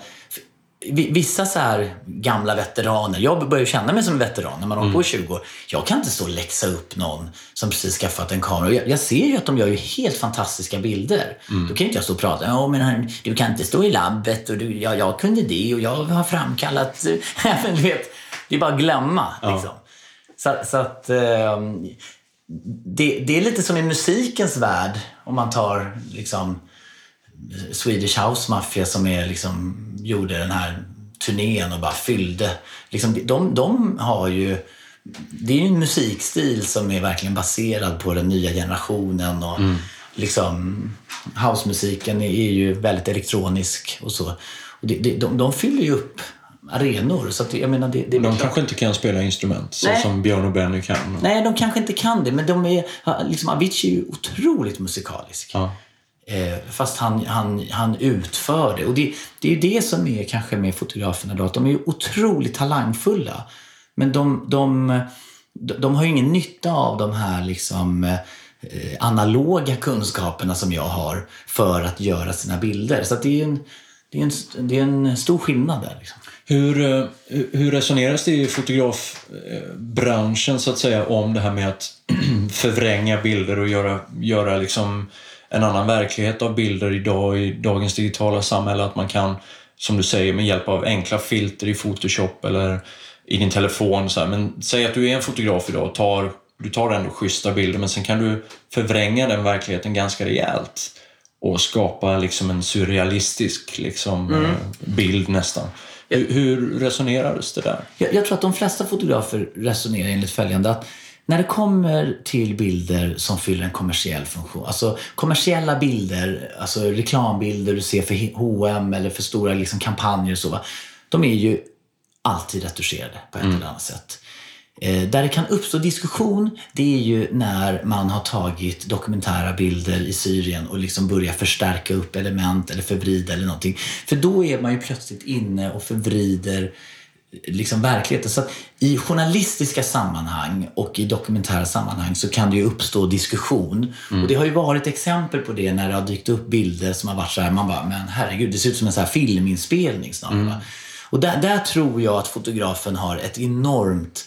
Vissa så här gamla veteraner, jag börjar känna mig som en veteran när man mm. på 20 år. Jag kan inte stå och läxa upp någon som precis skaffat en kamera. Jag, jag ser ju att de gör ju helt fantastiska bilder. Mm. Då kan inte jag stå och prata. Ja, men du kan inte stå i labbet och du, ja, jag kunde det och jag har framkallat... du vet, det är bara att glömma. Ja. Liksom. Så, så att... Eh, det, det, är lite som i musikens värld, om man tar liksom Swedish House Mafia som är liksom, gjorde den här turnén och bara fyllde. Liksom, de, de har ju... Det är ju en musikstil som är verkligen baserad på den nya generationen. och mm. liksom Housemusiken är ju väldigt elektronisk och så. Och det, det, de, de fyller ju upp arenor. Så att, jag menar, det, det de kanske inte kan spela instrument så Nej. som Björn och Benny kan. Nej, de kanske inte kan det. Men de är, liksom, Avicii är ju otroligt musikalisk. Ja. Eh, fast han, han, han utför det. Och det, det är ju det som är kanske med fotograferna då. Att de är ju otroligt talangfulla. Men de, de, de, de har ju ingen nytta av de här liksom eh, analoga kunskaperna som jag har för att göra sina bilder. Så det är en, det är en, det är en stor skillnad där. Liksom. Hur, eh, hur resoneras det i fotografbranschen så att säga om det här med att förvränga bilder och göra, göra liksom en annan verklighet av bilder idag i dagens digitala samhälle? Att man kan, som du säger, med hjälp av enkla filter i Photoshop eller i din telefon. Så här. Men säg att du är en fotograf idag och tar, du tar ändå schyssta bilder men sen kan du förvränga den verkligheten ganska rejält och skapa liksom en surrealistisk liksom, mm. Eh, bild nästan. Hur, resonerades det där? Jag, jag, tror att de flesta fotografer resonerar enligt följande. Att när det kommer till bilder som fyller en kommersiell funktion, alltså kommersiella bilder, alltså reklambilder du ser för H&M eller för stora liksom, kampanjer och så, de är ju alltid retuscherade på ett mm. eller annat sätt. Eh, där det kan uppstå diskussion, det är ju när man har tagit dokumentära bilder i Syrien och liksom börjar förstärka upp element eller förvrida eller någonting. För då är man ju plötsligt inne och förvrider liksom verkligheten. Så I journalistiska sammanhang och i dokumentära sammanhang så kan det ju uppstå diskussion. Mm. Och Det har ju varit exempel på det när det har dykt upp bilder som har varit så här, man bara, men herregud, det ser ut som en så här filminspelning snart. Mm. Och där, där tror jag att fotografen har ett enormt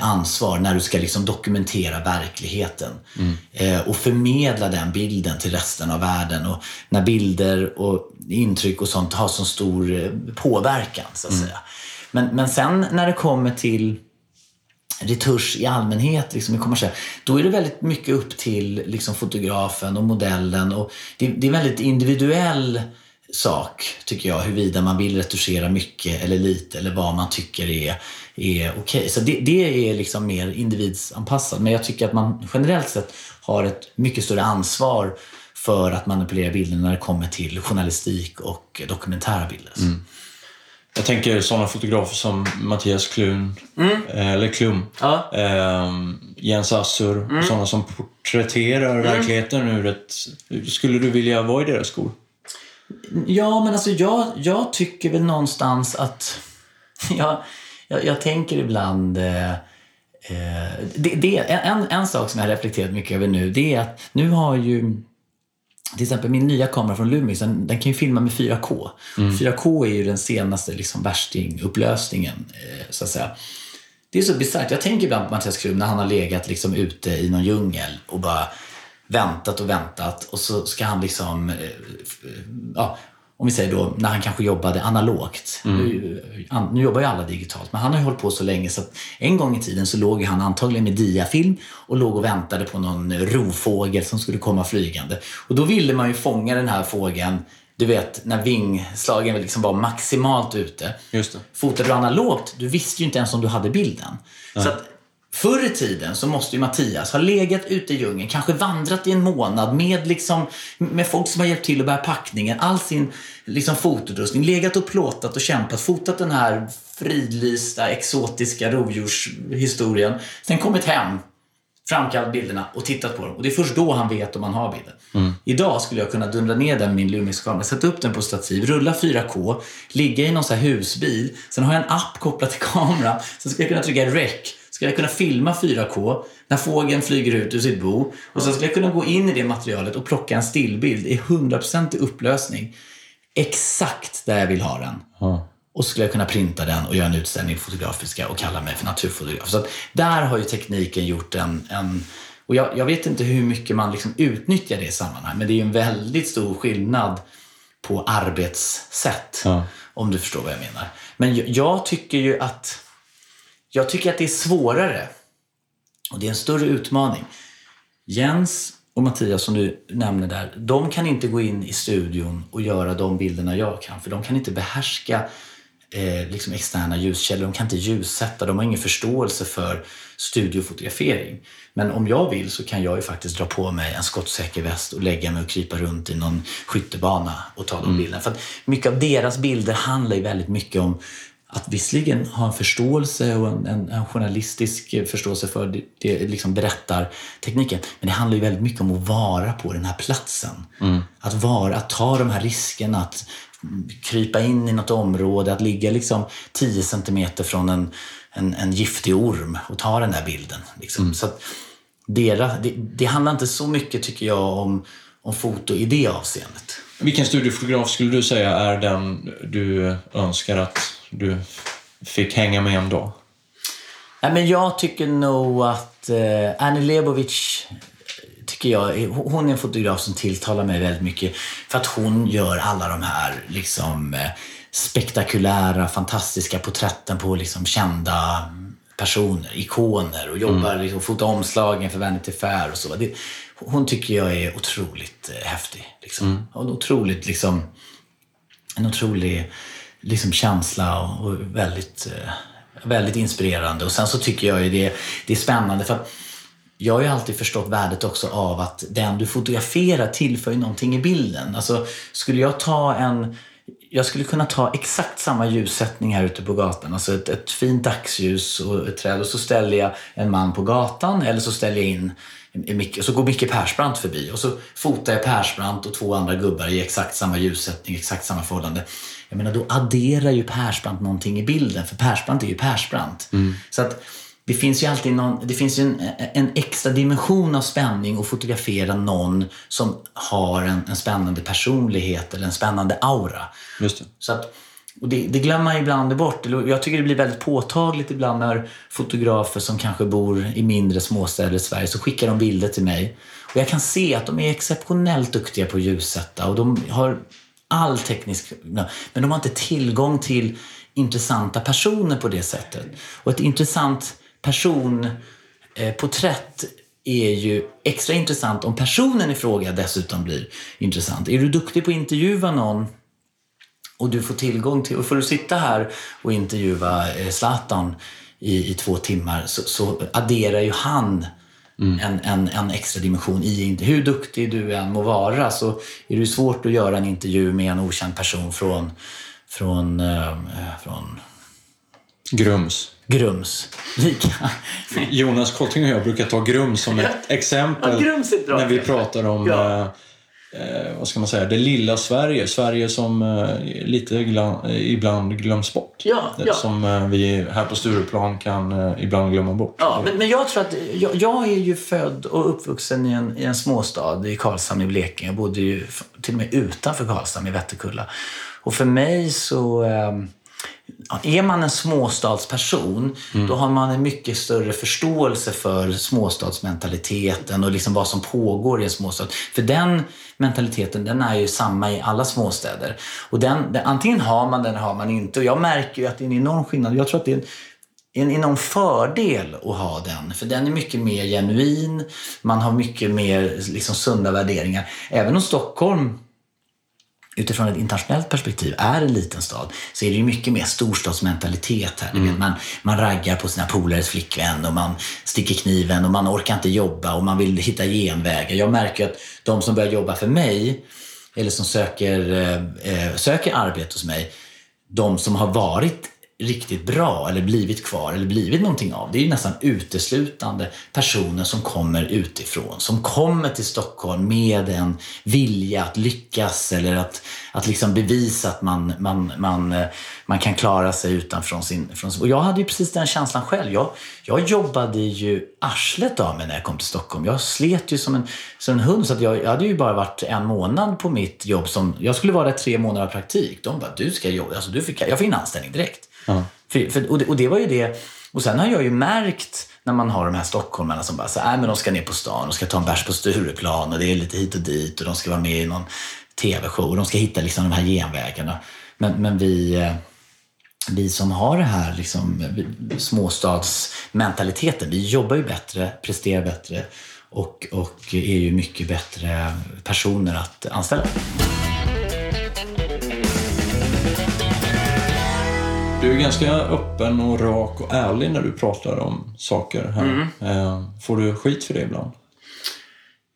ansvar när du ska liksom dokumentera verkligheten mm. eh, och förmedla den bilden till resten av världen. Och när bilder och intryck och sånt har så stor eh, påverkan. så att mm. säga. Men, men sen när det kommer till retusch i allmänhet, liksom i kommersiell, då är det väldigt mycket upp till liksom, fotografen och modellen. Och det, det är väldigt individuell sak, tycker jag, huruvida man vill retuschera mycket eller lite eller vad man tycker är, är okej. Okay. Så det, det är liksom mer individsanpassat. Men jag tycker att man generellt sett har ett mycket större ansvar för att manipulera bilder när det kommer till journalistik och dokumentära bilder. Mm. Jag tänker sådana fotografer som Mattias Klun, eh, eller Klum, Ja. eh, Jens Assur, sådana som porträtterar verkligheten ur ett... Skulle du vilja vara i deras skor? Ja, men alltså jag, jag tycker väl någonstans att... Jag, jag, jag tänker ibland... Eh, eh, det, det, en, en sak som jag har reflekterat mycket över nu, det är att nu har ju... Till exempel min nya kamera från Lumix, den, den kan ju filma med 4K. 4K är ju den senaste liksom, värstingupplösningen, eh, så att säga. Det är så bisarrt. Jag tänker ibland på Mattias Krum när han har legat liksom ute i någon djungel och bara väntat och väntat och så ska han liksom, eh, ja, om vi säger då när han kanske jobbade analogt. Nu, an- nu jobbar ju alla digitalt, men han har ju hållit på så länge så att en gång i tiden så låg han antagligen med diafilm och låg och väntade på någon rovfågel som skulle komma flygande. Och då ville man ju fånga den här fågeln, du vet när vingslagen liksom var maximalt ute. Just det. Fotade du analogt, du visste ju inte ens om du hade bilden. Så att förr i tiden så måste ju Mattias ha legat ute i djungeln, kanske vandrat i en månad med, liksom, med folk som har hjälpt till att bära packningen, all sin liksom, fotoutrustning, legat och plåtat och kämpat, fotat den här fridlysta, exotiska rovdjurshistorien. Sen kommit hem, framkallat bilderna och tittat på dem. Och det är först då han vet om han har bilden. Idag skulle jag kunna dundra ner den med min Lumix-kamera, sätta upp den på stativ, rulla 4K, ligga i någon husbil. Sen har jag en app kopplad till kameran. Sen ska jag kunna trycka rec. Ska jag kunna filma 4K när fågeln flyger ut ur sitt bo. Och sen ska jag kunna gå in i det materialet och plocka en stillbild i 100% i upplösning. Exakt där jag vill ha den. Ja. Och så skulle jag kunna printa den och göra en utställning fotografiska och kalla mig för naturfotograf. Så där har ju tekniken gjort en... en och jag, jag vet inte hur mycket man liksom utnyttjar det i sammanhang, men det är ju en väldigt stor skillnad på arbetssätt. Ja. Om du förstår vad jag menar. Men jag, jag tycker ju att... Jag tycker att det är svårare. Och det är en större utmaning. Jens och Mattias som du nämner där, de kan inte gå in i studion och göra de bilderna jag kan. För de kan inte behärska eh, liksom externa ljuskällor. De kan inte ljussätta. De har ingen förståelse för studiofotografering. Men om jag vill så kan jag ju faktiskt dra på mig en skottsäker väst och lägga mig och krypa runt i någon skyttebana och ta de bilderna. För att mycket av deras bilder handlar ju väldigt mycket om att visserligen ha en förståelse och en, en, en journalistisk förståelse för det, det liksom berättartekniken. Men det handlar ju väldigt mycket om att vara på den här platsen. Att vara, att ta de här riskerna, att krypa in i något område, att ligga liksom 10 centimeter från en, en, en giftig orm och ta den där bilden. Liksom. Så att deras, det, det handlar inte så mycket, tycker jag, om, om foto i det avseendet. Vilken studiofotograf skulle du säga är den du önskar att du fick hänga med en dag? Nej, men jag tycker nog att eh, Annie Lebovic tycker jag, hon är en fotograf som tilltalar mig väldigt mycket. För att hon gör alla de här liksom, eh, spektakulära, fantastiska porträtten på liksom, kända personer, ikoner och jobbar Mm. liksom, fotar omslagen för Vanity Fair och så. Det, hon tycker jag är otroligt eh, häftig. Liksom. Mm. Och otroligt liksom, en otrolig liksom, känsla och, och väldigt, eh, väldigt inspirerande. Och sen så tycker jag ju det, det är spännande för att jag har ju alltid förstått värdet också av att den du fotograferar tillför ju någonting i bilden. Alltså, skulle jag ta en... Jag skulle kunna ta exakt samma ljussättning här ute på gatan. Alltså ett, ett fint dagsljus och ett träd och så ställer jag en man på gatan eller så ställer jag in Micke, och så går Micke Persbrandt förbi och så fotar jag Persbrandt och två andra gubbar i exakt samma ljussättning, exakt samma förhållande. Jag menar, då adderar ju Persbrandt någonting i bilden, för Persbrandt är ju Persbrandt. Så att det finns ju alltid någon, det finns en, en extra dimension av spänning att fotografera någon som har en, en spännande personlighet eller en spännande aura. Just det. Så att, och det, det glömmer man ibland bort. Jag tycker det blir väldigt påtagligt ibland när fotografer som kanske bor i mindre småstäder i Sverige så skickar de bilder till mig. Och jag kan se att de är exceptionellt duktiga på att ljussätta och de har all teknisk... Men de har inte tillgång till intressanta personer på det sättet. Och ett intressant personporträtt eh, är ju extra intressant om personen i fråga dessutom blir intressant. Är du duktig på att intervjua någon och du får tillgång till, och får du sitta här och intervjua eh, Zlatan i, i två timmar så, så adderar ju han en, en, en extra dimension i inte hur duktig du än må vara så är det svårt att göra en intervju med en okänd person från från, eh, från Grums. Grums. Lika. Jonas Kolting och jag brukar ta Grums som ett exempel Ja, när vi pratar om Ja. Eh, vad ska man säga, det lilla Sverige. Sverige som eh, lite gla, eh, ibland glöms bort. Ja, ja. Som eh, vi här på Stureplan kan eh, ibland glömma bort. Ja, men, men jag tror att jag, jag är ju född och uppvuxen i en, i en småstad i Karlshamn i Blekinge. Jag bodde ju till och med utanför Karlshamn i Vätterkulla. Och för mig så är man en småstadsperson, då har man en mycket större förståelse för småstadsmentaliteten och liksom vad som pågår i en småstad. För den mentaliteten, den är ju samma i alla småstäder. Och den, den, antingen har man den eller har man inte. Och jag märker ju att det är en enorm skillnad. Jag tror att det är en en enorm fördel att ha den. För den är mycket mer genuin. Man har mycket mer liksom, sunda värderingar. Även om Stockholm utifrån ett internationellt perspektiv är en liten stad så är det ju mycket mer storstadsmentalitet här. Vet, man, man raggar på sina polares flickvän och man sticker kniven och man orkar inte jobba och man vill hitta genvägar. Jag märker att de som börjar jobba för mig eller som söker, eh, eh, söker arbete hos mig, de som har varit riktigt bra eller blivit kvar eller blivit någonting av. Det är ju nästan uteslutande personer som kommer utifrån. Som kommer till Stockholm med en vilja att lyckas eller att, att liksom bevisa att man, man, man, eh, man kan klara sig utanför sin... Från, och jag hade ju precis den känslan själv. Jag, jag jobbade ju arslet av mig när jag kom till Stockholm. Jag slet ju som en, som en hund. Så att jag, jag hade ju bara varit en månad på mitt jobb. Som, jag skulle vara där tre månader av praktik. De bara, du ska jobba. Alltså, du fick, jag fick en anställning direkt. För, för, och, det, och det var ju det. Och sen har jag ju märkt när man har de här stockholmarna som bara så "Nej, men de ska ner på stan, de ska ta en bärs på Stureplan och det är lite hit och dit och de ska vara med i någon tv-show och de ska hitta liksom de här genvägarna. Men, men vi, eh, vi som har det här liksom, småstadsmentaliteten, vi jobbar ju bättre, presterar bättre och, och är ju mycket bättre personer att anställa. Du är ganska öppen och rak och ärlig när du pratar om saker här. Mm. Eh, Får du skit för det ibland?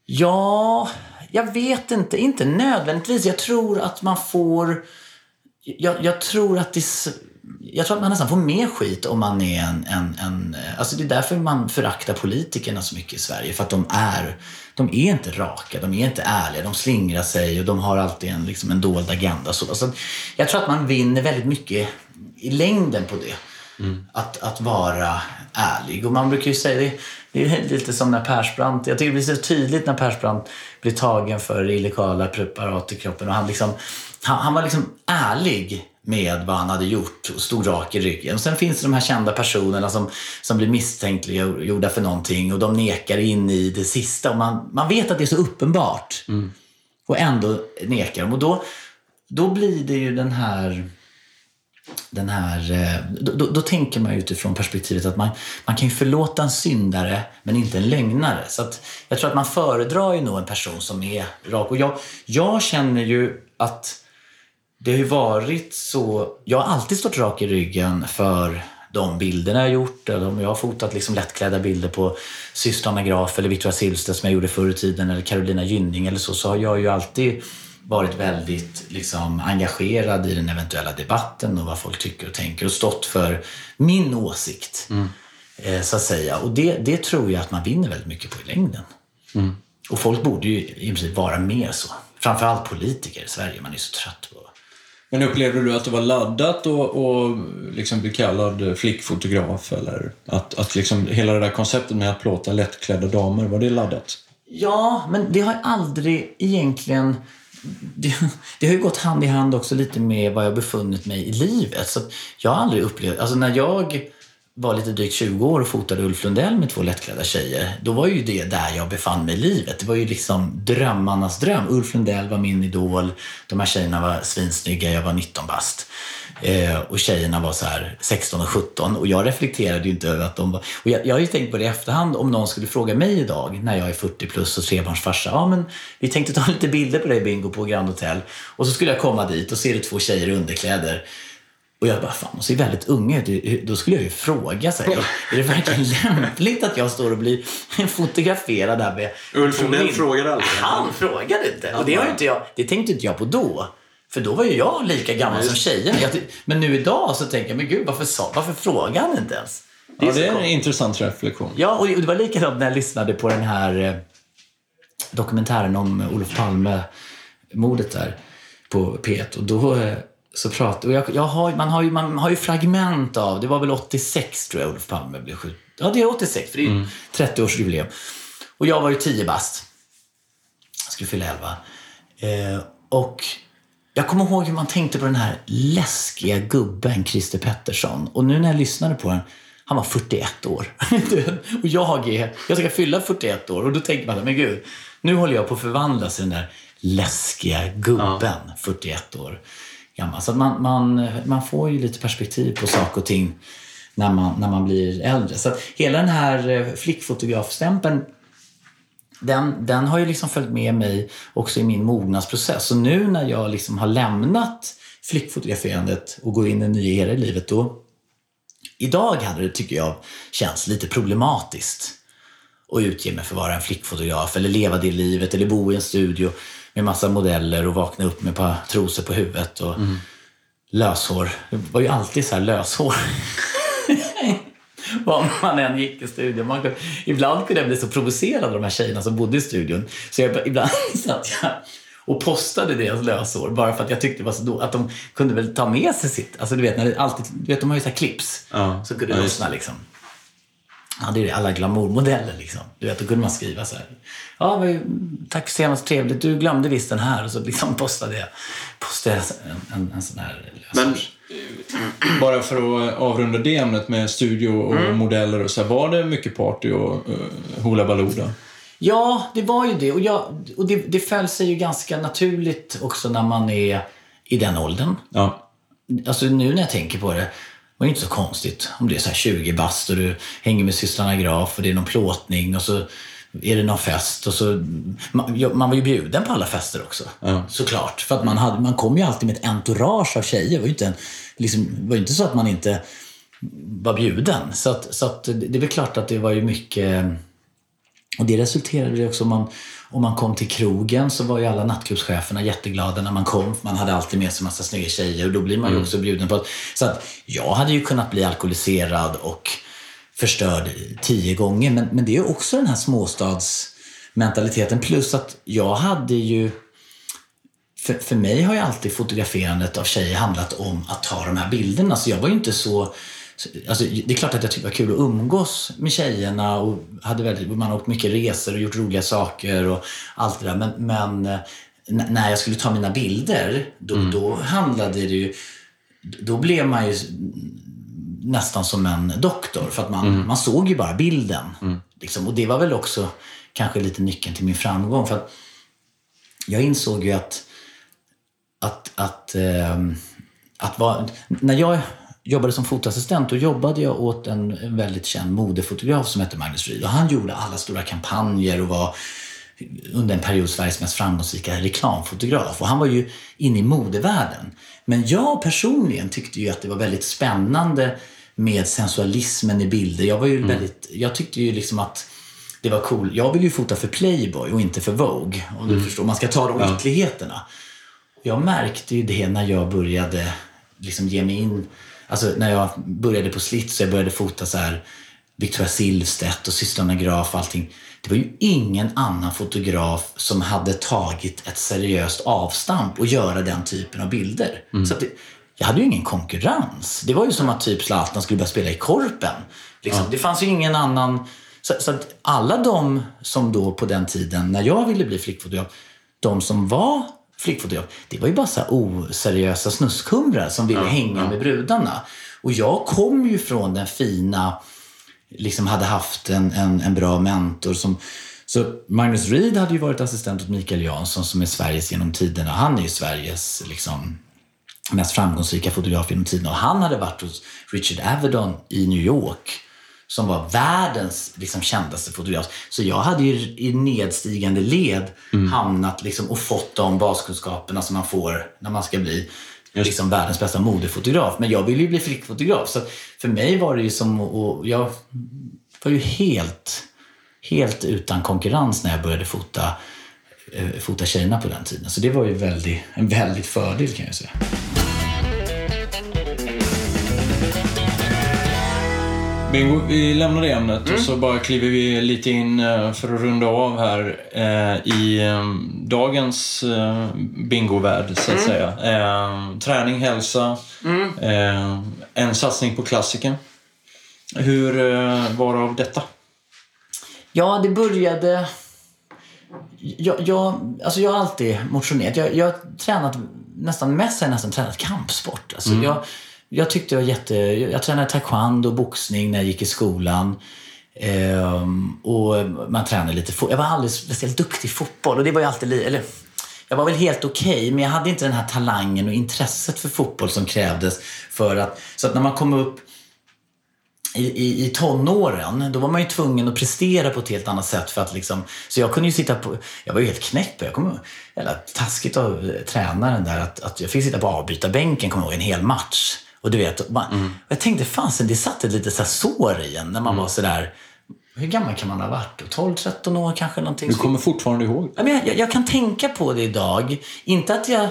Ja, jag vet inte. Inte nödvändigtvis. Jag tror att man får... Jag, jag tror att det... Jag tror att man nästan får mer skit om man är en... en, en alltså det är därför man föraktar politikerna så mycket i Sverige. För att de är... De är inte raka, de är inte ärliga, de slingrar sig och de har alltid en, liksom en dold agenda. Så, så att jag tror att man vinner väldigt mycket i längden på det. Att, att vara ärlig. Och man brukar ju säga det, det är lite som när Persbrandt, jag tycker det blir så tydligt när Persbrandt blir tagen för illegala preparat i kroppen. Och han, liksom, han, han var liksom ärlig med vad han hade gjort och stod rak i ryggen. Och sen finns det de här kända personerna som, som blir misstänkliggjorda för någonting och de nekar in i det sista. Och man, man vet att det är så uppenbart. Och ändå nekar de. Och då, då blir det ju den här den här, eh, då, då, då tänker man utifrån perspektivet att man, man kan ju förlåta en syndare men inte en lögnare. Så att jag tror att man föredrar ju nog en person som är rak. Och jag, jag känner ju att det har ju varit så... Jag har alltid stått rak i ryggen för de bilderna jag gjort. Eller om jag har fotat liksom lättklädda bilder på systrarna Graf eller Victoria Silvstedt som jag gjorde förr i tiden eller Carolina Gynning eller så, så har jag ju alltid varit väldigt liksom, engagerad i den eventuella debatten och vad folk tycker och tänker och stått för min åsikt. Eh, så att säga. Och det, det tror jag att man vinner väldigt mycket på i längden. Och folk borde ju i princip vara mer så. Framförallt politiker i Sverige. Man är så trött på Men upplevde du att det var laddat och, och liksom bli kallad flickfotograf? Eller att, att liksom hela det där konceptet med att plåta lättklädda damer, var det laddat? Ja, men det har aldrig egentligen... Det, det har ju gått hand i hand också lite med var jag befunnit mig i livet. Så jag har aldrig upplevt... Alltså när jag var lite drygt 20 år och fotade Ulf Lundell med två lättklädda tjejer, då var ju det där jag befann mig i livet. Det var ju liksom drömmarnas dröm. Ulf Lundell var min idol. De här tjejerna var svinsnygga. Jag var 19 bast. Eh, och tjejerna var så här 16 och 17 och jag reflekterade ju inte över att de var... Och jag, jag har ju tänkt på det i efterhand om någon skulle fråga mig idag när jag är 40 plus och trebarnsfarsa. Ja men vi tänkte ta lite bilder på dig Bingo på Grand Hotel. Och så skulle jag komma dit och se det två tjejer i underkläder. Och jag bara, fan de ser väldigt unga ut. Då skulle jag ju fråga sig, är det verkligen lämpligt att jag står och blir fotograferad här med... Ulf Lundell frågade aldrig. Han frågade inte. Och det, har inte jag, det tänkte inte jag på då. För då var ju jag lika gammal Ja, som tjejerna. Men nu idag så tänker jag, men gud varför, sa, varför frågar han inte ens? Ja, så det är en intressant reflektion. Ja, och det var likadant när jag lyssnade på den här eh, dokumentären om Olof Palme-mordet där på P1. Och då eh, så pratade... Och jag, jag har, man, har ju, man har ju fragment av... Det var väl 86 tror jag Olof Palme blev skjuten. Ja, det är 86, för det är ju 30-årsjubileum. Och jag var ju 10 bast. Jag skulle fylla 11. Eh, och jag kommer ihåg hur man tänkte på den här läskiga gubben Christer Pettersson. Och nu när jag lyssnade på den, han var 41 år. och jag är, jag ska fylla 41 år. Och då tänker man, men gud, nu håller jag på att förvandlas till den där läskiga gubben, 41 år gammal. Så man, man, man får ju lite perspektiv på saker och ting när man, när man blir äldre. Så att hela den här eh, flickfotografstämpeln den, den har ju liksom följt med mig också i min mognadsprocess. Så nu när jag liksom har lämnat flickfotograferandet och går in i en ny era i livet, då... Idag hade det, tycker jag, känts lite problematiskt att utge mig för att vara en flickfotograf eller leva det livet eller bo i en studio med massa modeller och vakna upp med ett par trosor på huvudet och löshår. Det var ju alltid så här löshår. Var man än gick i studion. Man, ibland kunde jag bli så provocerad av de här tjejerna som bodde i studion. Så jag, ibland satt jag och postade deras löshår bara för att jag tyckte det var så då, att de kunde väl ta med sig sitt. Alltså du vet, när det alltid, du vet de har ju så här clips. Ja. Så kunde Ja, lossna liksom. Ja, det är. Alla glamourmodeller liksom. Du vet, då kunde man skriva så här. Ja, tack för senast, trevligt. Du glömde visst den här. Och så liksom postade jag, postade jag en, en, en sån här Men löshårs... bara för att avrunda det ämnet med studio och Mm. modeller och så här, var det mycket party och uh, hula baloo Ja, det var ju det. Och, jag, och det, det föll sig ju ganska naturligt också när man är i den åldern. Ja. Alltså nu när jag tänker på det, var inte så konstigt om det är så här 20 bast och du hänger med systrarna Graf och det är någon plåtning och så är det någon fest och så... Man, man var ju bjuden på alla fester också. Ja. Såklart. För att man, hade, man kom ju alltid med ett entourage av tjejer. Det var ju inte, en, liksom, var ju inte så att man inte var bjuden. Så, att, så att det är väl klart att det var ju mycket... Och det resulterade i också om man, om man kom till krogen så var ju alla nattklubbscheferna jätteglada när man kom. Man hade alltid med sig massa snygga tjejer och då blir man ju också bjuden på att, Så att jag hade ju kunnat bli alkoholiserad och förstörd tio gånger. Men, men det är också den här småstadsmentaliteten. Plus att jag hade ju för, för mig har ju alltid fotograferandet av tjejer handlat om att ta de här bilderna. Så jag var ju inte så... Alltså, det är klart att jag tyckte det var kul att umgås med tjejerna och hade väldigt, man har åkt mycket resor och gjort roliga saker och allt det där. Men, men när jag skulle ta mina bilder, då, då handlade det ju... Då blev man ju nästan som en doktor. För att man, man såg ju bara bilden. Liksom. Och det var väl också kanske lite nyckeln till min framgång. För att jag insåg ju att att, att, ehm, att vara, när jag jobbade som fotoassistent då jobbade jag åt en, en väldigt känd modefotograf som hette Magnus Ryd. Och han gjorde alla stora kampanjer och var under en period Sveriges mest framgångsrika reklamfotograf. Och han var ju inne i modevärlden. Men jag personligen tyckte ju att det var väldigt spännande med sensualismen i bilder. Jag var ju väldigt, jag tyckte ju liksom att det var cool. Jag ville ju fota för Playboy och inte för Vogue. Om du förstår. Man ska ta de ytterligheterna. Jag märkte ju det när jag började liksom ge mig in. Alltså när jag började på Slits och jag började fota så här Victoria Silvstedt och systrarna Graf och allting. Det var ju ingen annan fotograf som hade tagit ett seriöst avstamp och göra den typen av bilder. Så att det, jag hade ju ingen konkurrens. Det var ju som att typ Zlatan skulle börja spela i Korpen. Liksom. Det fanns ju ingen annan... Så, så att alla de som då på den tiden, när jag ville bli flickfotograf, de som var flickfotograf, det var ju bara så oseriösa snuskhumrar som ville hänga med brudarna. Och jag kom ju från den fina, liksom hade haft en, en, en bra mentor som så Magnus Reed hade ju varit assistent åt Mikael Jansson som är Sveriges genom tiderna. Han är ju Sveriges liksom, mest framgångsrika fotograf genom tiderna. Och han hade varit hos Richard Avedon i New York som var världens liksom, kändaste fotograf. Så jag hade ju i nedstigande led hamnat liksom, och fått de baskunskaperna som man får när man ska bli liksom, världens bästa modefotograf. Men jag ville ju bli flickfotograf. Så för mig var det ju som att... och Jag var ju helt, helt utan konkurrens när jag började fota eh, fota tjejerna på den tiden. Så det var ju väldigt, en väldigt fördel kan jag säga. Bingo, vi lämnar det ämnet och så bara kliver vi lite in eh, för att runda av här eh, i eh, dagens bingovärld, så att säga. Eh, träning, hälsa, eh, en satsning på klassiken. Hur var det av detta? Ja, det började... Jag, jag, alltså jag har alltid motionerat. Jag, jag har tränat nästan mest har jag nästan tränat kampsport. Alltså jag, jag tyckte jag var jätte... Jag tränade taekwondo och boxning när jag gick i skolan. Ehm, och man tränade lite fotboll. Jag var aldrig speciellt duktig i fotboll. Och det var ju alltid li- eller, jag var väl helt okej, men jag hade inte den här talangen och intresset för fotboll som krävdes för att... Så att när man kom upp i, i, i tonåren, då var man ju tvungen att prestera på ett helt annat sätt för att liksom, så jag kunde ju sitta på, jag var ju helt knäpp. jag kommer eller taskigt av tränaren där att, att jag fick sitta på avbytarbänken, kommer jag ihåg, en hel match. Och du vet, man, och jag tänkte fasen det satt ett litet så sår i en när man var sådär, hur gammal kan man ha varit? 12-13 år kanske någonting. Du kommer fortfarande ihåg? Ja, men jag, jag, jag kan tänka på det idag. Inte att jag...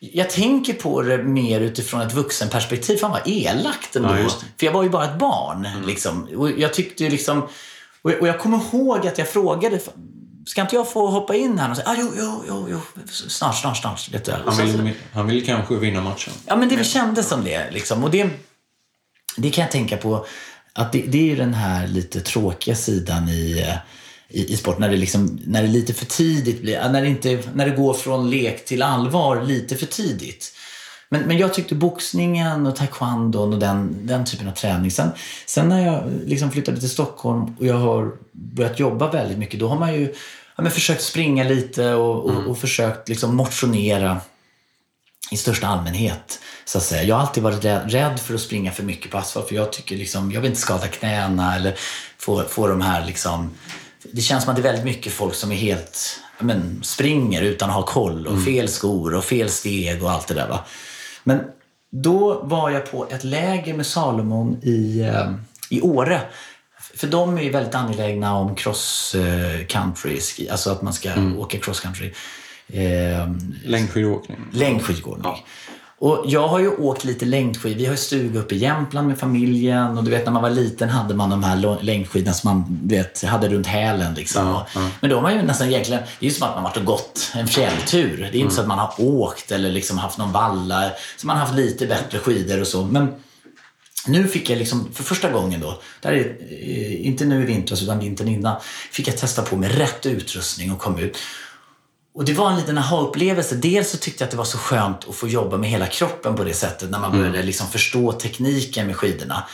Jag tänker på det mer utifrån ett vuxenperspektiv. Fan vad elakt ändå. Ja. För jag var ju bara ett barn. Liksom. Och jag tyckte liksom... Och jag, och jag kommer ihåg att jag frågade... Ska inte jag få hoppa in här och säga ah, jo, jo, jo, jo, snart, snart, snart. Vet du. Han vill, han vill kanske vinna matchen. Ja, men det kändes som det. Liksom. Och det, det kan jag tänka på. Att det, det är ju den här lite tråkiga sidan i, i, i sport. När det, liksom, när det lite för tidigt blir, när det, inte, när det går från lek till allvar lite för tidigt. Men, men jag tyckte boxningen och taekwondon och den, den typen av träning. Sen, sen när jag liksom flyttade till Stockholm och jag har börjat jobba väldigt mycket, då har man ju ja, men försökt springa lite och, och, och försökt liksom motionera i största allmänhet. Så att säga. Jag har alltid varit rädd, för att springa för mycket på asfalt för jag tycker liksom, jag vill inte skada knäna eller få, få de här liksom... Det känns som att det är väldigt mycket folk som är helt, men, springer utan att ha koll och fel skor och fel steg och allt det där. Va? Men då var jag på ett läger med Salomon i, eh, i Åre. För de är ju väldigt angelägna om cross eh, country, alltså att man ska åka cross country. Eh, Längdskidåkning. längdskidåkning. Och jag har ju åkt lite längdskid. Vi har ju stuga uppe i Jämtland med familjen. Och du vet när man var liten hade man de här längdskidorna som man vet, hade runt hälen. Liksom. Ja, Och, Men då har ju nästan egentligen, det är ju som att man varit och gått en fjälltur. Det är inte Mm. så att man har åkt eller liksom haft någon valla. Så man har haft lite bättre skidor och så. Men nu fick jag liksom för första gången då, där är, eh, inte nu i vintras utan vintern innan, fick jag testa på med rätt utrustning och kom ut. Och det var en liten aha-upplevelse. Dels så tyckte jag att det var så skönt att få jobba med hela kroppen på det sättet när man började liksom förstå tekniken med skidorna.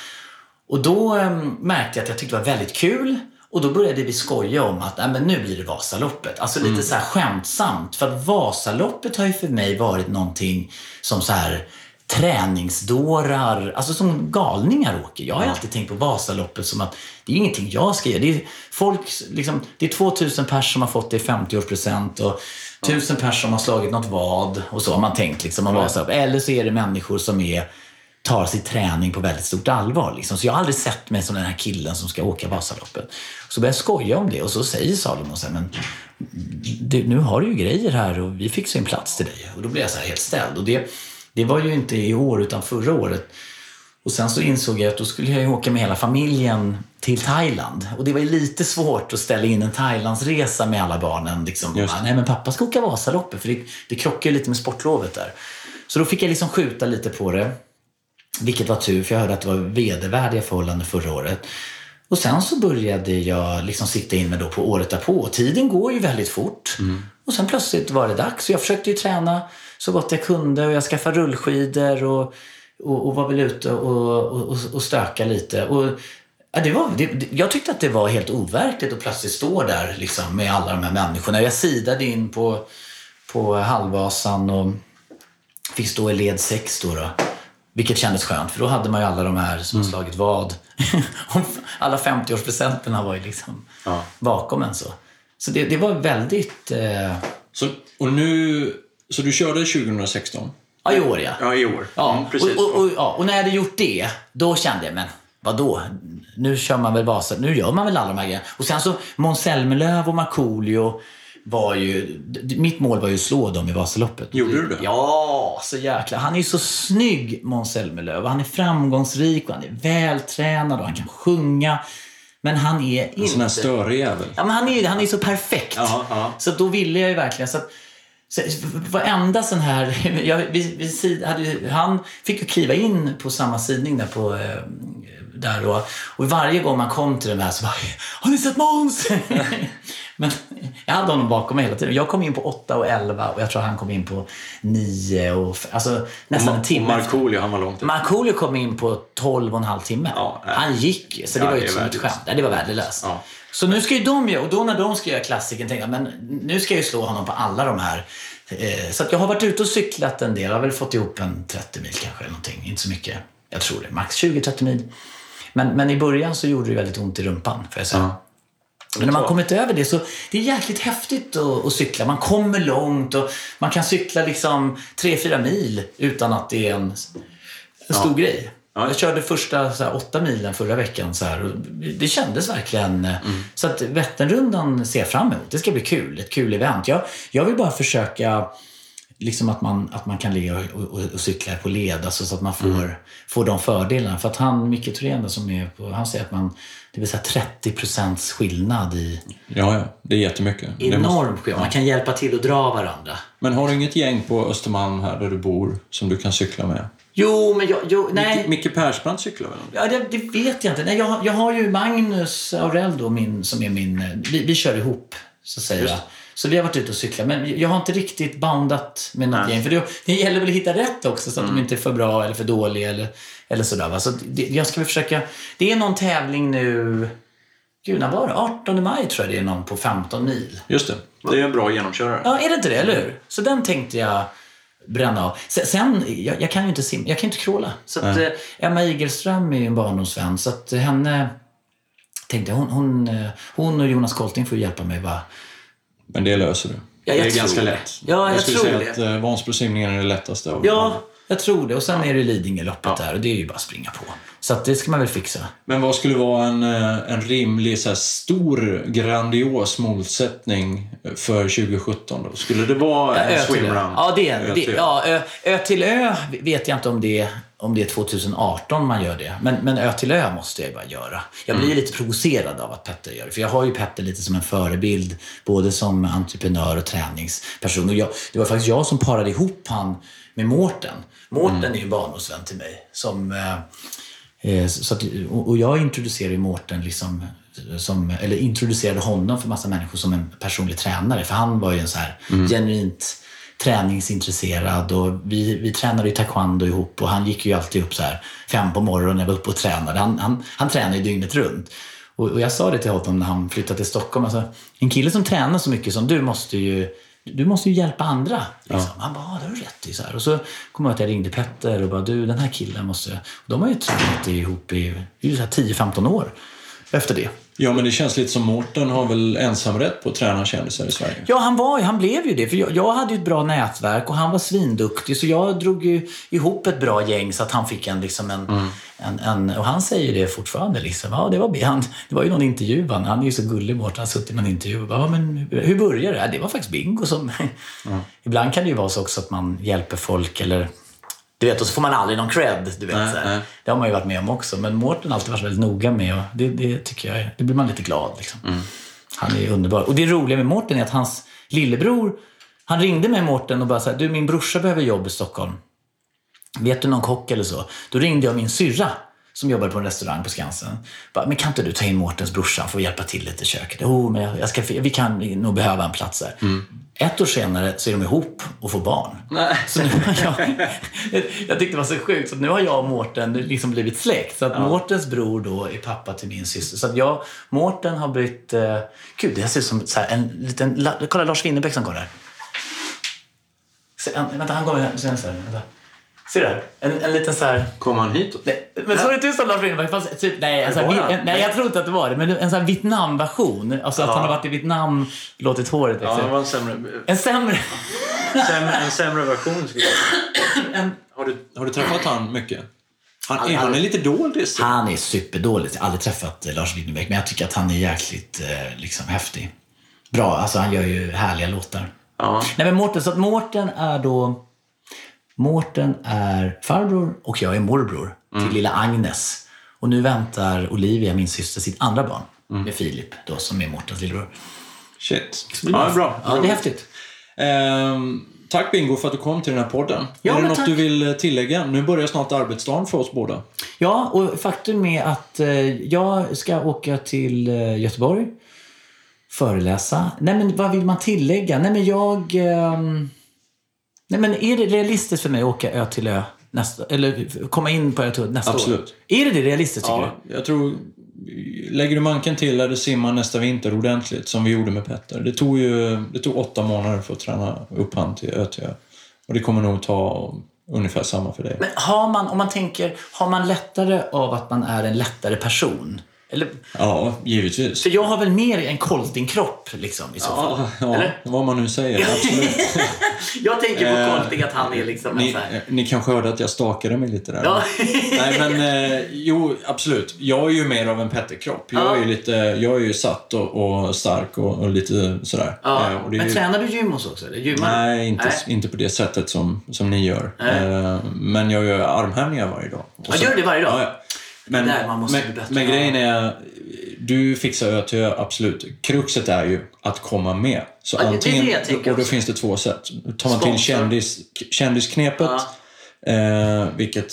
Och då eh, märkte jag att jag tyckte det var väldigt kul. Och då började vi skoja om att Nej, men nu blir det Vasaloppet. Alltså lite så här skämtsamt. För att Vasaloppet har ju för mig varit någonting som så här träningsdårar, alltså som galningar åker. Jag har alltid tänkt på Vasaloppet som att det är ingenting jag ska göra. Det är, folk, liksom, det är 2000 pers som har fått det i 50-årspresent och 1000 pers som har slagit något vad och så har man tänkt liksom om Vasaloppet. Eller så är det människor som är tar sin träning på väldigt stort allvar. Liksom. Så jag har aldrig sett mig som den här killen som ska åka Vasaloppet. Så började jag skoja om det och så säger Salomon så här, men du, nu har du ju grejer här och vi fixar en plats till dig. Och då blev jag så här helt ställd. Och det, det var ju inte i år utan förra året. Och sen så insåg jag att då skulle jag åka med hela familjen till Thailand. Och det var lite svårt att ställa in en Thailandsresa med alla barnen. Liksom. Det. Nej men pappa ska åka Vasaloppet för det, det krockar ju lite med sportlovet där. Så då fick jag liksom skjuta lite på det. Vilket var tur, för jag hörde att det var vedervärdiga förhållanden förra året. Och sen så började jag liksom sikta in mig då på året därpå. Och Tiden går ju väldigt fort. Och sen plötsligt var det dags. Och jag försökte ju träna så gott jag kunde och jag skaffade rullskidor och, och, och var väl ute och, och, och stöka lite. Och, ja, det var, det, jag tyckte att det var helt overkligt att plötsligt stå där liksom, med alla de här människorna. Jag sidade in på, på Halvvasan och fick stå i led 6 då, då. Vilket kändes skönt, för då hade man ju alla de här som har slagit vad. alla 50-årspresenterna var ju liksom Ja. bakom en så. Så det, det var väldigt... Eh, Så, och nu, så du körde 2016? ja, i år ja. Ja, i år. Ja, Mm, precis. och, och, och, ja, och när jag hade gjort det, då kände jag, men vadå? Nu kör man väl Vasa, nu gör man väl alla de här grejerna. Och sen så Måns Zelmerlöw och Markoolio var ju... Mitt mål var ju att slå dem i Vasaloppet. Gjorde du det? Ja, så jäkla. Han är så snygg, Måns Zelmerlöw. Han är framgångsrik och han är vältränad och han kan sjunga. Men han är En sån här inte... störig jävel. Ja, men han är, han är så perfekt. Ja, ja. Så då ville jag ju verkligen... Så att, så, varenda sån här... Jag, vi, vi, hade, ju- han fick ju kliva in på samma sidning där på... Eh, där och, och varje gång man kom till den här så bara Har ni sett Måns? Men jag hade honom bakom mig hela tiden. Jag kom in på 8 och 11 och jag tror han kom in på 9 och... Alltså nästan en timme. Markoolio, han var långt. Markoolio kom in på 12 och en halv timme. Ja, han gick ju, så det Ja, var ju ett skämt. Det var värdelöst. Ja. Så nu ska ju de göra, och då när de ska göra klassiken tänkte jag, men nu ska jag ju slå honom på alla de här. Eh, Så jag har varit ute och cyklat en del. Jag har väl fått ihop en 30 mil kanske, eller någonting. Inte så mycket. Jag tror det. Max 20-30 mil. Men, men i början så gjorde det väldigt ont i rumpan, får jag säga. Ja. Men när man kommit över det så det är jäkligt häftigt att, att cykla. Man kommer långt och man kan cykla liksom 3-4 mil utan att det är en, en stor grej. Ja. Jag körde första så här, åtta milen förra veckan. Så här, och det kändes verkligen... eh, Så att Vätternrundan ser jag fram emot. Det ska bli kul. Ett kul event. Jag, jag vill bara försöka liksom att, man, att man kan ligga och, och, och cykla på led. Alltså så att man får, får de fördelarna. För att han, Micke Thorén som är på, han säger att man, det vill säga 30 procents skillnad i... Ja, ja. Det är jättemycket. Måste- Enorm skillnad. Man kan hjälpa till att dra varandra. Men har du inget gäng på Östermalm här där du bor som du kan cykla med? Jo, men jag... Jo, nej. Micke, Micke Persbrandt cyklar väl? Ja, det, det vet jag inte. Nej, jag, jag har ju Magnus Aurell då, min, som är min... eh, Vi, vi kör ihop, så att säga. Just. Så vi har varit ute och cyklat. Men jag har inte riktigt boundat med något gäng. För det, det gäller väl att hitta rätt också, så att de inte är för bra eller för dåliga eller, eller sådär. Va? Så det, jag ska väl försöka... Det är någon tävling nu... Gud, när var det? 18 maj tror jag det är någon på 15 mil. Just det. Det är en bra genomkörare. Ja, är det inte det? Eller hur? Så den tänkte jag bränna av. Sen, jag, jag kan ju inte simma, jag kan inte kråla. Så att, eh, Emma Igelström är ju en barndomsvän, så att eh, henne tänkte jag, hon, hon, eh, hon och Jonas Kolting får hjälpa mig. Va? Men det löser du. Ja, jag det är tror ganska det. lätt. Ja, jag skulle tror säga det. att uh, Vansbrosimningen är det lättaste. Av Ja, jag tror det. Och sen är det Lidingöloppet där och det är ju bara att springa på. Så att det ska man väl fixa. Men vad skulle vara en, eh, en rimlig, så här, stor, grandios målsättning för 2017 då? Skulle det vara en Ö till swimrun? ö. Ja, det är Ö det. till ö. Ja, ö, ö till ö vet jag inte om det, om det är 2018 man gör det. Men, men Ö till ö måste jag bara göra. Jag blir lite provocerad av att Petter gör det. För jag har ju Petter lite som en förebild. Både som entreprenör och träningsperson. Och jag, det var faktiskt jag som parade ihop han med Mårten. Mårten är ju en barndomsvän till mig. Som, eh, Eh, Så att, och jag introducerade Mårten liksom, som, eller introducerade honom för massa människor som en personlig tränare. För han var ju en så här genuint träningsintresserad och vi, vi tränade ju taekwondo ihop och han gick ju alltid upp så här fem på morgonen när jag var uppe och tränade. Han, han, han tränade ju dygnet runt. Och, och jag sa det till honom när han flyttade till Stockholm. Alltså, en kille som tränar så mycket som du måste ju du måste ju hjälpa andra. Liksom. Han bara, "Ja, det har du rätt i. Så här. Och så kom jag att jag ringde Petter och bara, du den här killen måste... Och de har ju tränat ihop i, i så här 10-15 år efter det. Ja, men det känns lite som Mårten har väl ensamrätt på att träna kändisar i Sverige. Ja, han, var, han blev ju det. För jag, jag hade ju ett bra nätverk och han var svinduktig. Så jag drog ju ihop ett bra gäng så att han fick en... Liksom en, en, en och han säger ju det fortfarande. Liksom. Ja, det, var, han, det var ju någon intervju. Han, han är ju så gullig bort. Han suttit i någon intervju och bara, ja, men hur började det? Ja, det var faktiskt bingo som... Ibland kan det ju vara så också att man hjälper folk eller... Du vet, och så får man aldrig någon cred. Du vet, Nej, så nej. Det har man ju varit med om också. Men Mårten har alltid varit väldigt noga med och det, det tycker jag, det blir man lite glad. Liksom. Han är underbar. Och det roliga med Mårten är att hans lillebror, han ringde mig Mårten och bara så här, du min brorsa behöver jobb i Stockholm. Vet du någon kock eller så? Då ringde jag min syrra som jobbade på en restaurang på Skansen. Bara, men kan inte du ta in Mårtens brorsa? Han får hjälpa till lite i köket. Jo, men jag, jag ska, vi kan nog behöva en plats där. Ett år senare så är de ihop och får barn. Nej. Så nu har jag, jag tyckte det var så sjukt, så nu har jag och Mårten liksom blivit släkt. Så att Mårtens bror då är pappa till min syster. Så att jag, Mårten har blivit... Eh, gud, det ser ut som så här, en liten... La, kolla Lars Winnerbäck som går där. Se, en, vänta, han kommer sen. Vänta. Ser du? En, en liten så här... Kom han hit? Nej, men såg det inte ut som Lars Winnerbäck? Fast Typ, nej, en, så vi- han? en, nej, jag tror inte att det var det. Men en sån här Vietnam-version. Alltså att Ja. han har varit i Vietnam, låtit håret växa. Ja, det var en sämre, En sämre... sämre, en sämre version. Skulle jag säga. Har, du, har du träffat han mycket? Han, är, han är lite doldis. Han är superdålig. Jag har aldrig träffat eh, Lars Winnerbäck, men jag tycker att han är jäkligt eh, liksom, häftig. bra. Alltså han gör ju härliga låtar. Ja. Nej men Mårten, så att Mårten är då... Mårten är farbror och jag är morbror till lilla Agnes. Och nu väntar Olivia, min syster, sitt andra barn med Filip då, som är Mårtens lillebror. Shit. Ja, bra. Ja, det är häftigt. Ehm, tack Bingo för att du kom till den här podden. Ja, är det något tack. du vill eh, tillägga? Nu börjar snart arbetsdagen för oss båda. Ja, och faktum är att eh, jag ska åka till eh, Göteborg, föreläsa. Nej, men vad vill man tillägga? Nej, men jag... ehm, nej, men är det realistiskt för mig att åka ö till ö nästa... Eller komma in på ö till ö nästa Absolut. år? Är det det realistiskt, tycker Ja, jag tror... Lägger du manken till är det simma nästa vinter ordentligt, som vi gjorde med Petter. Det tog ju det tog åtta månader för att träna upp han till ö till ö. Och det kommer nog ta ungefär samma för dig. Men har man, om man tänker, har man lättare av att man är en lättare person? Eller, Ja, givetvis. för jag har väl mer en koltingkropp liksom i så fall? Ja, ja, Eller? vad man nu säger. Absolut. Jag tänker på Eh, kolting att han är liksom Ni, så ni kanske hörde att jag stakade mig lite där. Ja. Nej men eh, jo, absolut. Jag är ju mer av en Petterkropp. Jag, Ja. är ju lite, jag är ju satt och, och stark och, och lite sådär. Ja. Eh, och Men ju, tränar du gym hos också? Eller? Gymmar? Nej, inte, Nej. inte på det sättet som, som ni gör. Eh, men jag gör armhävningar varje dag. Och Ja, gör du det varje dag? Ja. Men, där man måste men, bli bättre. men Ja. grejen är, du fixar ö till ö, absolut. Kruxet är ju att komma med. Så Ja, det det antingen, jag tänker och då också. finns det två sätt. Tar man till Sponsor. kändis, kändisknepet, eh, vilket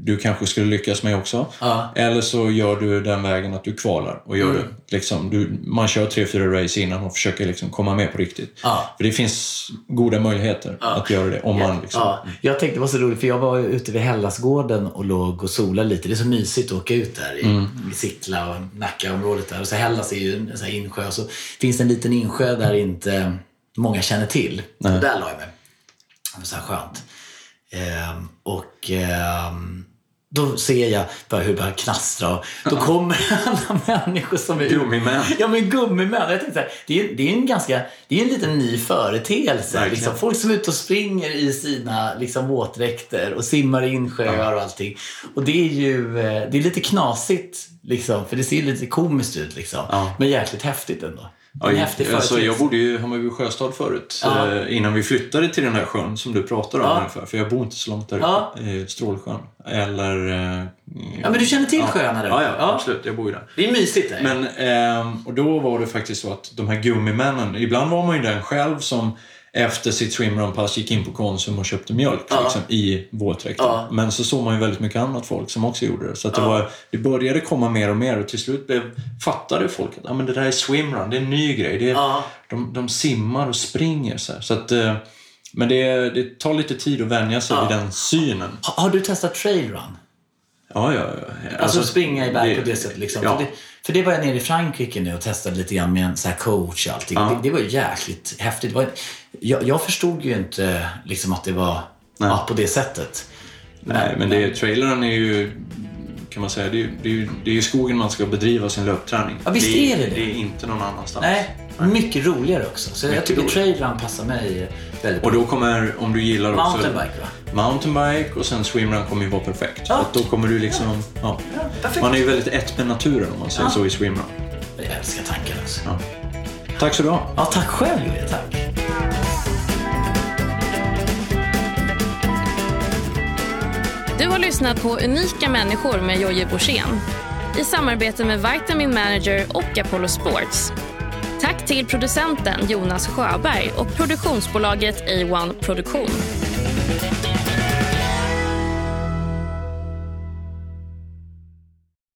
du kanske skulle lyckas med också. Ja. Eller så gör du den vägen att du kvalar och gör Mm. det. Liksom, du, man kör tre, fyra race innan och försöker liksom komma med på riktigt. Ja. För det finns goda möjligheter att göra det om man liksom... Ja, jag tänkte det var så roligt för jag var ute vid Hellasgården och låg och solade lite. Det är så mysigt att åka ut där i, Mm. i Sickla och Nackaområdet där. Och så Hellas är ju en här insjö och så finns det en liten insjö där inte många känner till. Och där la jag mig. Det var så här skönt. Ehm, och ehm, då ser jag bara hur det börjar knastra och då kommer alla människor som är Gummimän. Ja men gummimän. Jag tänkte här, det, är, det är en ganska, det är en liten ny företeelse. Liksom, folk som är ute och springer i sina liksom, våtdräkter och simmar i insjöar och allting. Och det är ju eh, det är lite knasigt, liksom, för det ser lite komiskt ut. Liksom. Ja. Men jäkligt häftigt ändå. Ja, häftig alltså, jag bodde ju i Hammarby sjöstad förut, Ja. eh, innan vi flyttade till den här sjön som du pratar om Ja. ungefär. För jag bor inte så långt där Ja. Strålsjön. Eller... eh, Ja, men du känner till ja. Ja, uppe? ja, Ja. absolut. Jag bor ju där. Det är mysigt där. Men, ehm, och då var det faktiskt så att de här gummimännen, ibland var man ju den själv som efter sitt swimrun-pass gick in på Konsum och köpte mjölk Ja. liksom, i våtdräkten. Ja. Men så såg man ju väldigt mycket annat folk som också gjorde det. Så det, var, det började komma mer och mer och till slut blev, fattade folk att ah, men det där är swimrun, det är en ny grej. Det är, Ja. de, de simmar och springer. Så, här. så att, eh, men det, det tar lite tid att vänja sig Ja. vid den synen. Har, har du testat trailrun? Ja, ja, ja. Alltså, springa i berg på det sättet. Liksom. Ja. För, det, för det var jag nere i Frankrike nu och testade lite grann med en så coach och allting. Ja. Det, det var jäkligt häftigt. Det var, jag, jag förstod ju inte liksom, att det var Nej. ja, på det sättet. Nej, men det, trailern är ju, kan man säga, det är, det är, det är ju skogen man ska bedriva sin löpträning. Ja, visst det, är det det. Det är inte någon annanstans. Nej, mycket roligare också. Så jag Mycket tycker roligare. trailrun passar mig väldigt Och bra. då kommer, om du gillar också... Mountainbike va? Mountainbike och sen swimrun kommer ju vara perfekt. Ja. Då kommer du liksom... Ja. perfekt. Man är ju väldigt ett med naturen om man säger Ja. så i swimrun. Jag älskar tanken alltså. Tack så du ha. Ja, tack själv Julia, tack. Du har lyssnat på Unika människor med Jojje Borssén i samarbete med Vitamin Manager och Apollo Sports. Tack till producenten Jonas Sjöberg och produktionsbolaget A1 Produktion.